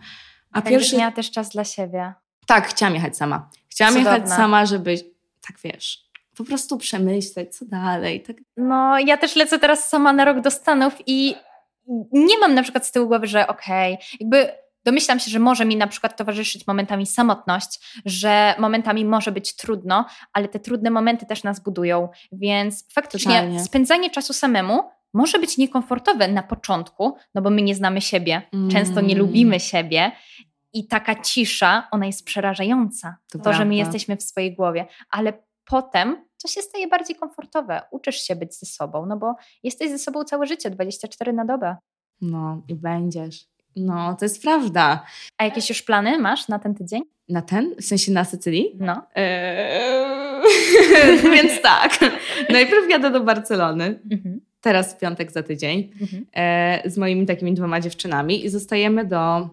A Pierwszy... pierwszy... miała też czas dla siebie. Tak, chciałam jechać sama. Chciałam Cudowna. jechać sama, żeby, tak wiesz, po prostu przemyśleć, co dalej. Tak, No, ja też lecę teraz sama na rok do Stanów i nie mam na przykład z tyłu głowy, że okej, jakby domyślam się, że może mi na przykład towarzyszyć momentami samotność, że momentami może być trudno, ale te trudne momenty też nas budują, więc faktycznie Totalnie. spędzanie czasu samemu może być niekomfortowe na początku, no bo my nie znamy siebie, często nie Mm. lubimy siebie i taka cisza, ona jest przerażająca. To To, że my jesteśmy w swojej głowie, ale potem to się staje bardziej komfortowe. Uczysz się być ze sobą, no bo jesteś ze sobą całe życie, 24 na dobę. No i będziesz. No, to jest prawda. A jakieś już plany masz na ten tydzień? Na ten? W sensie na Sycylii? No. Eee, więc tak. Najpierw jadę do Barcelony. Mhm. Teraz w piątek za tydzień. Mhm. e, z moimi takimi dwoma dziewczynami i zostajemy do,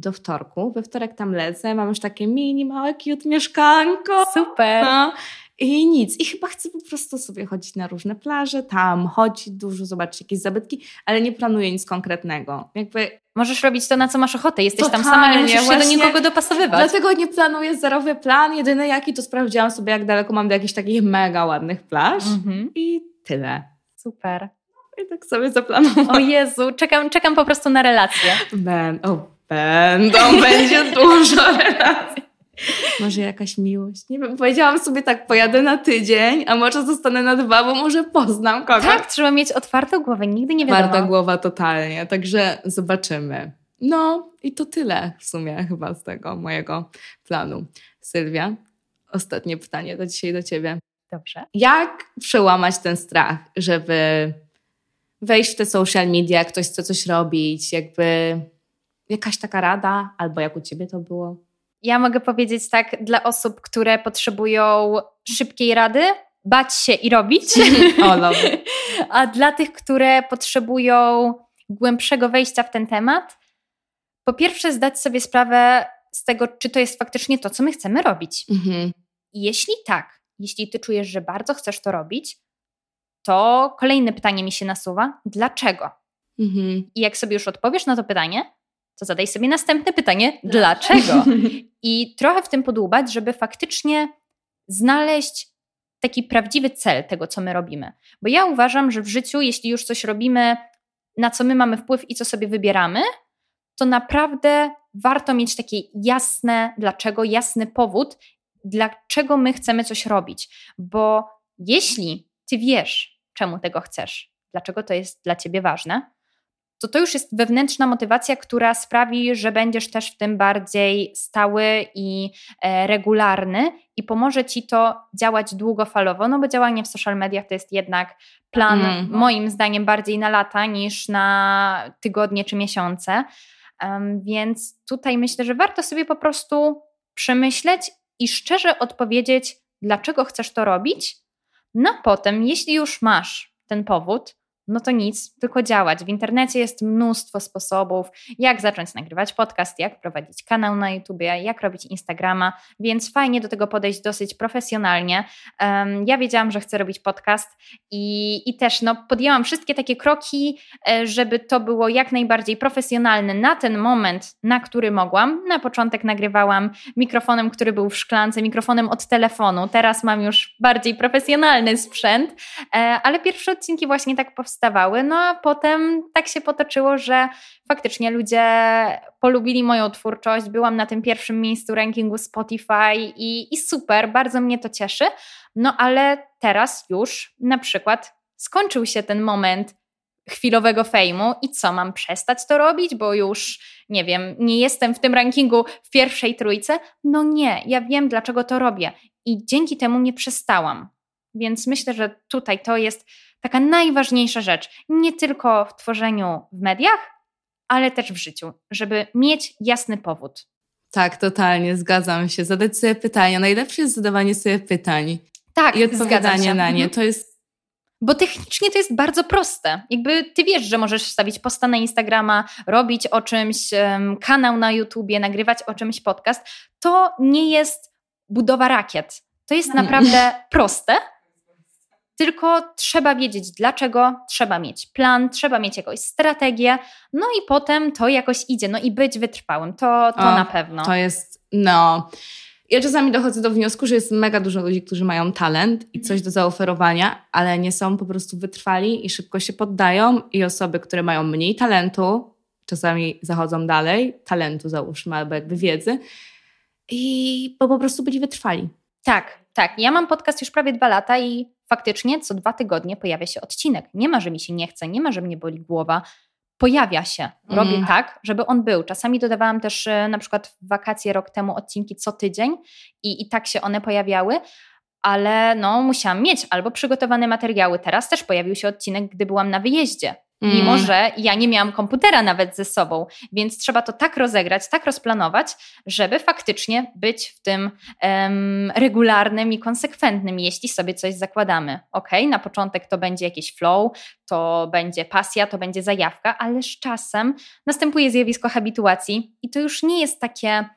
do wtorku. We wtorek tam lecę, mam już takie mini, małe, cute mieszkanko. Super. No. I nic. I chyba chcę po prostu sobie chodzić na różne plaże, tam chodzić dużo, zobaczyć jakieś zabytki, ale nie planuję nic konkretnego. Jakby Możesz robić to, na co masz ochotę. Jesteś tam Totalnie, sama, nie musisz się do nikogo dopasowywać. Dlatego nie planuję zerowy plan. Jedyny jaki to sprawdziłam sobie, jak daleko mam do jakichś takich mega ładnych plaż. Mhm. I tyle. Super. I tak sobie zaplanowałam. O Jezu, czekam, czekam po prostu na relację. Ben, o, będą, będzie dużo relacji. Może jakaś miłość. Nie wiem, powiedziałam sobie tak, pojadę na tydzień, a może zostanę na dwa, bo może poznam kogoś. Tak, trzeba mieć otwartą głowę, nigdy nie wiadomo. Twarda głowa totalnie, także zobaczymy. No i to tyle w sumie chyba z tego mojego planu. Sylwia, ostatnie pytanie do dzisiaj do ciebie. Dobrze. Jak przełamać ten strach, żeby wejść w te social media, ktoś chce coś robić, jakby jakaś taka rada, albo jak u ciebie to było? Ja mogę powiedzieć tak dla osób, które potrzebują szybkiej rady, bać się i robić. O, love. A dla tych, które potrzebują głębszego wejścia w ten temat, po pierwsze zdać sobie sprawę z tego, czy to jest faktycznie to, co my chcemy robić. Mhm. Jeśli tak, jeśli ty czujesz, że bardzo chcesz to robić, to kolejne pytanie mi się nasuwa: dlaczego? Mhm. I jak sobie już odpowiesz na to pytanie, to zadaj sobie następne pytanie: dlaczego? I trochę w tym podłubać, żeby faktycznie znaleźć taki prawdziwy cel tego, co my robimy. Bo ja uważam, że w życiu, jeśli już coś robimy, na co my mamy wpływ i co sobie wybieramy, to naprawdę warto mieć takie jasne dlaczego, jasny powód, dlaczego my chcemy coś robić. Bo jeśli ty wiesz, czemu tego chcesz, dlaczego to jest dla ciebie ważne, to to już jest wewnętrzna motywacja, która sprawi, że będziesz też w tym bardziej stały i e, regularny i pomoże ci to działać długofalowo, no bo działanie w social mediach to jest jednak plan, Mm. moim zdaniem, bardziej na lata niż na tygodnie czy miesiące. Em, więc tutaj myślę, że warto sobie po prostu przemyśleć i szczerze odpowiedzieć, dlaczego chcesz to robić. No potem, jeśli już masz ten powód, no to nic, tylko działać. W internecie jest mnóstwo sposobów, jak zacząć nagrywać podcast, jak prowadzić kanał na YouTubie, jak robić Instagrama, więc fajnie do tego podejść dosyć profesjonalnie. Um, ja wiedziałam, że chcę robić podcast i, i też no, podjęłam wszystkie takie kroki, e, żeby to było jak najbardziej profesjonalne na ten moment, na który mogłam. Na początek nagrywałam mikrofonem, który był w szklance, mikrofonem od telefonu. Teraz mam już bardziej profesjonalny sprzęt, e, ale pierwsze odcinki właśnie tak powstawały. No a potem tak się potoczyło, że faktycznie ludzie polubili moją twórczość. Byłam na tym pierwszym miejscu rankingu Spotify i, i super, bardzo mnie to cieszy. No ale teraz już na przykład skończył się ten moment chwilowego fejmu i co, mam przestać to robić, bo już, nie wiem, nie jestem w tym rankingu w pierwszej trójce? No nie, ja wiem, dlaczego to robię i dzięki temu nie przestałam. Więc myślę, że tutaj to jest taka najważniejsza rzecz, nie tylko w tworzeniu w mediach, ale też w życiu, żeby mieć jasny powód. Tak, totalnie, zgadzam się. Zadać sobie pytania. Najlepsze jest zadawanie sobie pytań Tak, i odpowiadanie na nie. Mhm. To jest Bo technicznie to jest bardzo proste. Jakby ty wiesz, że możesz wstawić posta na Instagrama, robić o czymś em, kanał na YouTubie, nagrywać o czymś podcast. To nie jest budowa rakiet. To jest Nie. naprawdę proste. Tylko trzeba wiedzieć dlaczego, trzeba mieć plan, trzeba mieć jakąś strategię, no i potem to jakoś idzie, no i być wytrwałym, to, to O, na pewno. To jest, no. Ja czasami dochodzę do wniosku, że jest mega dużo ludzi, którzy mają talent i coś do zaoferowania, ale nie są po prostu wytrwali i szybko się poddają. I osoby, które mają mniej talentu, czasami zachodzą dalej, talentu załóżmy, albo jakby wiedzy, i bo po prostu byli wytrwali. Tak, tak. Ja mam podcast już prawie dwa lata i faktycznie co dwa tygodnie pojawia się odcinek. Nie ma, że mi się nie chce, nie ma, że mnie boli głowa. Pojawia się. Robię Mhm. tak, żeby on był. Czasami dodawałam też e, na przykład w wakacje rok temu odcinki co tydzień i, i tak się one pojawiały. ale no musiałam mieć albo przygotowane materiały. Teraz też pojawił się odcinek, gdy byłam na wyjeździe. Mimo, Mm. że ja nie miałam komputera nawet ze sobą, więc trzeba to tak rozegrać, tak rozplanować, żeby faktycznie być w tym em, regularnym i konsekwentnym, jeśli sobie coś zakładamy. Ok, na początek to będzie jakiś flow, to będzie pasja, to będzie zajawka, ale z czasem następuje zjawisko habituacji i to już nie jest takie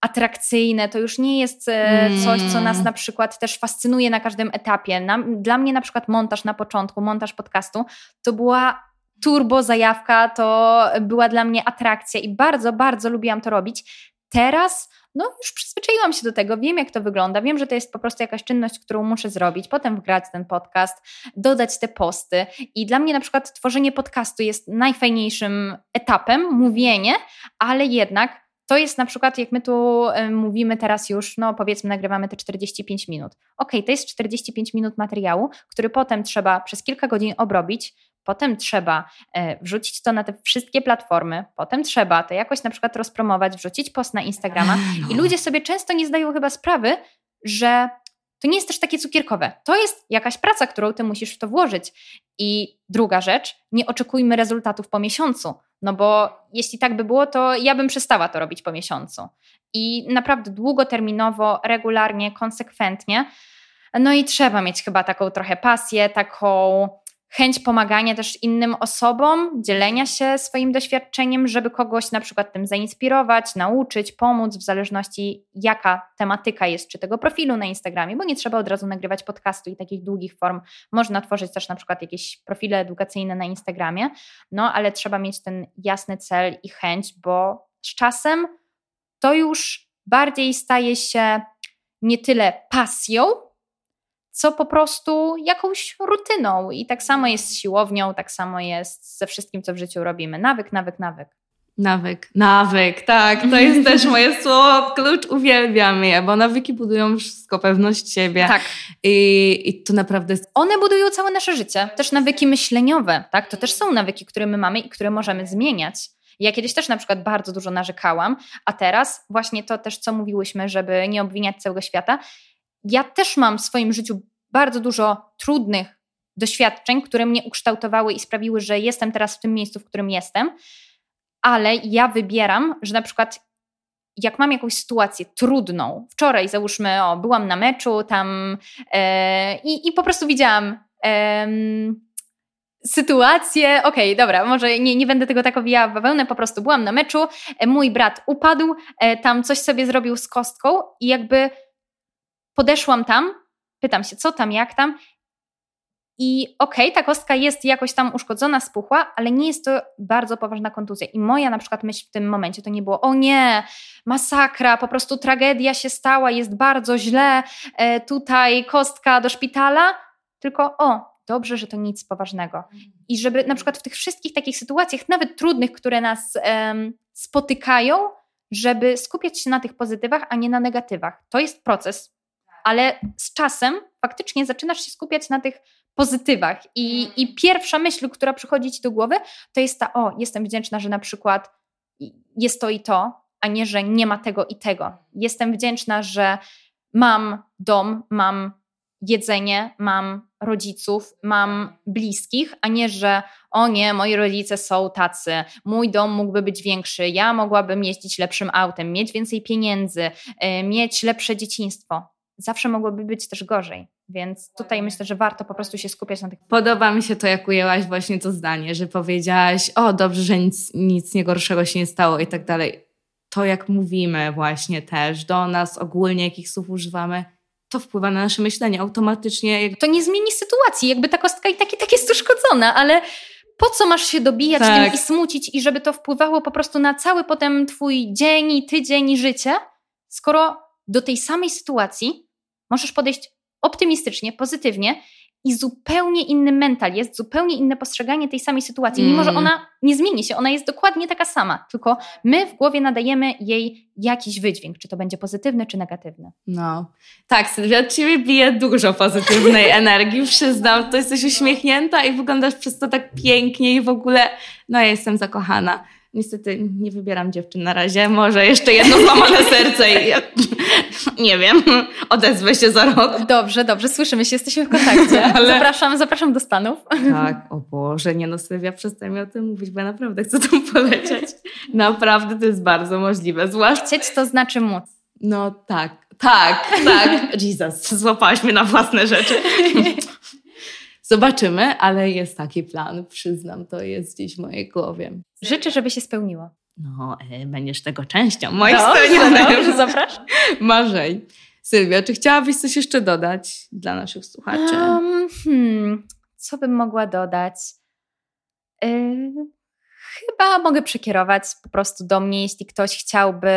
atrakcyjne, to już nie jest e, coś, co nas Mm. na przykład też fascynuje na każdym etapie. Dla mnie na przykład montaż na początku, montaż podcastu, to była turbo zajawka, to była dla mnie atrakcja i bardzo, bardzo lubiłam to robić. Teraz no już przyzwyczaiłam się do tego, wiem jak to wygląda, wiem, że to jest po prostu jakaś czynność, którą muszę zrobić, potem wgrać ten podcast, dodać te posty i dla mnie na przykład tworzenie podcastu jest najfajniejszym etapem, mówienie, ale jednak to jest na przykład, jak my tu y, mówimy teraz już, no powiedzmy, nagrywamy te 45 minut. Ok, to jest 45 minut materiału, który potem trzeba przez kilka godzin obrobić, potem trzeba e, wrzucić to na te wszystkie platformy, potem trzeba to jakoś na przykład rozpromować, wrzucić post na Instagrama i ludzie sobie często nie zdają chyba sprawy, że to nie jest też takie cukierkowe. To jest jakaś praca, którą ty musisz w to włożyć. I druga rzecz, nie oczekujmy rezultatów po miesiącu, no bo jeśli tak by było, to ja bym przestała to robić po miesiącu. I naprawdę długoterminowo, regularnie, konsekwentnie. No i trzeba mieć chyba taką trochę pasję, taką chęć pomagania też innym osobom, dzielenia się swoim doświadczeniem, żeby kogoś na przykład tym zainspirować, nauczyć, pomóc, w zależności jaka tematyka jest, czy tego profilu na Instagramie, bo nie trzeba od razu nagrywać podcastu i takich długich form. Można tworzyć też na przykład jakieś profile edukacyjne na Instagramie, no ale trzeba mieć ten jasny cel i chęć, bo z czasem to już bardziej staje się nie tyle pasją, co po prostu jakąś rutyną. I tak samo jest z siłownią, tak samo jest ze wszystkim, co w życiu robimy. Nawyk, nawyk, nawyk. Nawyk, nawyk, tak, to jest też moje słowo, klucz, uwielbiam je, bo nawyki budują wszystko, pewność siebie Tak. I, i to naprawdę jest One budują całe nasze życie. Też nawyki myśleniowe, tak? To też są nawyki, które my mamy i które możemy zmieniać. Ja kiedyś też na przykład bardzo dużo narzekałam, a teraz właśnie to też, co mówiłyśmy, żeby nie obwiniać całego świata. Ja też mam w swoim życiu bardzo dużo trudnych doświadczeń, które mnie ukształtowały i sprawiły, że jestem teraz w tym miejscu, w którym jestem, ale ja wybieram, że na przykład jak mam jakąś sytuację trudną, wczoraj załóżmy, o, byłam na meczu tam e, i, i po prostu widziałam sytuację, okej, dobra, może nie, nie będę tego tak owijała w bawełnę, po prostu byłam na meczu, e, mój brat upadł, e, tam coś sobie zrobił z kostką i jakby podeszłam tam, pytam się, co tam, jak tam i okej, ta kostka jest jakoś tam uszkodzona, spuchła, ale nie jest to bardzo poważna kontuzja. I moja na przykład myśl w tym momencie to nie było, o nie, masakra, po prostu tragedia się stała, jest bardzo źle, e, tutaj kostka do szpitala, tylko o, dobrze, że to nic poważnego. I żeby na przykład w tych wszystkich takich sytuacjach, nawet trudnych, które nas spotykają, żeby skupiać się na tych pozytywach, a nie na negatywach. To jest proces, ale z czasem faktycznie zaczynasz się skupiać na tych pozytywach. I, I pierwsza myśl, która przychodzi ci do głowy, to jest ta: O, jestem wdzięczna, że na przykład jest to i to, a nie, że nie ma tego i tego. Jestem wdzięczna, że mam dom, mam jedzenie, mam rodziców, mam bliskich, a nie, że o nie, moi rodzice są tacy, mój dom mógłby być większy, ja mogłabym jeździć lepszym autem, mieć więcej pieniędzy, y, mieć lepsze dzieciństwo. Zawsze mogłoby być też gorzej. Więc tutaj myślę, że warto po prostu się skupiać na tych. Podoba mi się to, jak ujęłaś właśnie to zdanie, że powiedziałaś, o dobrze, że nic, nic niegorszego się nie stało i tak dalej. To, jak mówimy właśnie też do nas, ogólnie jakich słów używamy, to wpływa na nasze myślenie automatycznie. Jak... To nie zmieni sytuacji, jakby ta kostka i tak i tak jest uszkodzona, ale po co masz się dobijać Tak. tym i smucić i żeby to wpływało po prostu na cały potem twój dzień i tydzień i życie, skoro do tej samej sytuacji możesz podejść optymistycznie, pozytywnie i zupełnie inny mental jest, zupełnie inne postrzeganie tej samej sytuacji, mimo że Mm. ona nie zmieni się, ona jest dokładnie taka sama, tylko my w głowie nadajemy jej jakiś wydźwięk, czy to będzie pozytywny, czy negatywny. No. Tak, Sylwia, od ciebie bije dużo pozytywnej energii, przyznam. To jesteś uśmiechnięta i wyglądasz przez to tak pięknie i w ogóle, no ja jestem zakochana. Niestety nie wybieram dziewczyn na razie, może jeszcze jedno złamane serce i Nie wiem, odezwę się za rok. Dobrze, dobrze, słyszymy się, jesteśmy w kontakcie. Ale- Zapraszam, zapraszam do Stanów. Tak, o Boże, nie no Sylwia, przestań mi o tym mówić, bo ja naprawdę chcę tam polecieć. Naprawdę to jest bardzo możliwe, zwłaszcza... Chcieć to znaczy móc. No tak, tak, tak. Jesus, złapałaś mnie na własne rzeczy. Zobaczymy, ale jest taki plan, przyznam, to jest gdzieś w mojej głowie. Życzę, żeby się spełniło. No, e, będziesz tego częścią moich spełnionych dobrze, zapraszam. marzeń. Sylwia, czy chciałabyś coś jeszcze dodać dla naszych słuchaczy? Um, hmm, co bym mogła dodać? Yy, chyba mogę przekierować po prostu do mnie, jeśli ktoś chciałby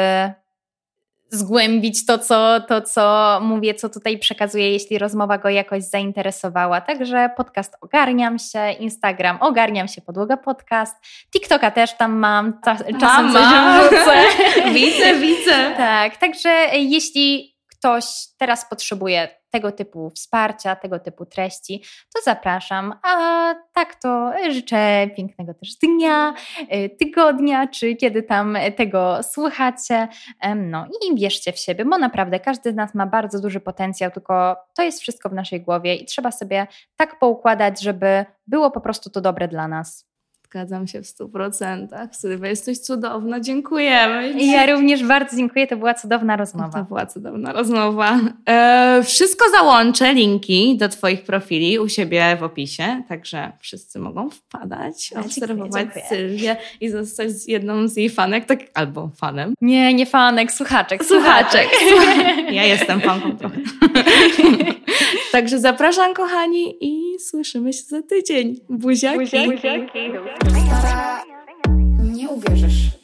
zgłębić to co, to, co mówię, co tutaj przekazuję, jeśli rozmowa go jakoś zainteresowała. Także podcast Ogarniam się, Instagram Ogarniam się, Podłoga Podcast, TikToka też tam mam, czas- czasem coś Mama. wrzucę. Widzę, widzę. Tak, także jeśli ktoś teraz potrzebuje tego typu wsparcia, tego typu treści, to zapraszam. A tak to życzę pięknego też dnia, y, tygodnia, czy kiedy tam tego słuchacie. No i wierzcie w siebie, bo naprawdę każdy z nas ma bardzo duży potencjał, tylko to jest wszystko w naszej głowie i trzeba sobie tak poukładać, żeby było po prostu to dobre dla nas. Zgadzam się w stu procentach. Sylwia, jesteś cudowna, dziękujemy. I ja również bardzo dziękuję, to była cudowna rozmowa. to była cudowna rozmowa. E, wszystko załączę, linki do Twoich profili u siebie w opisie, także wszyscy mogą wpadać, obserwować dziękuję. Sylwię i zostać jedną z jej fanek, tak, albo fanem. Nie, nie fanek, słuchaczek. Słuchaczek. Ja jestem fanką trochę. Także zapraszam, kochani, i słyszymy się za tydzień. Buziaki. Stara, nie uwierzysz.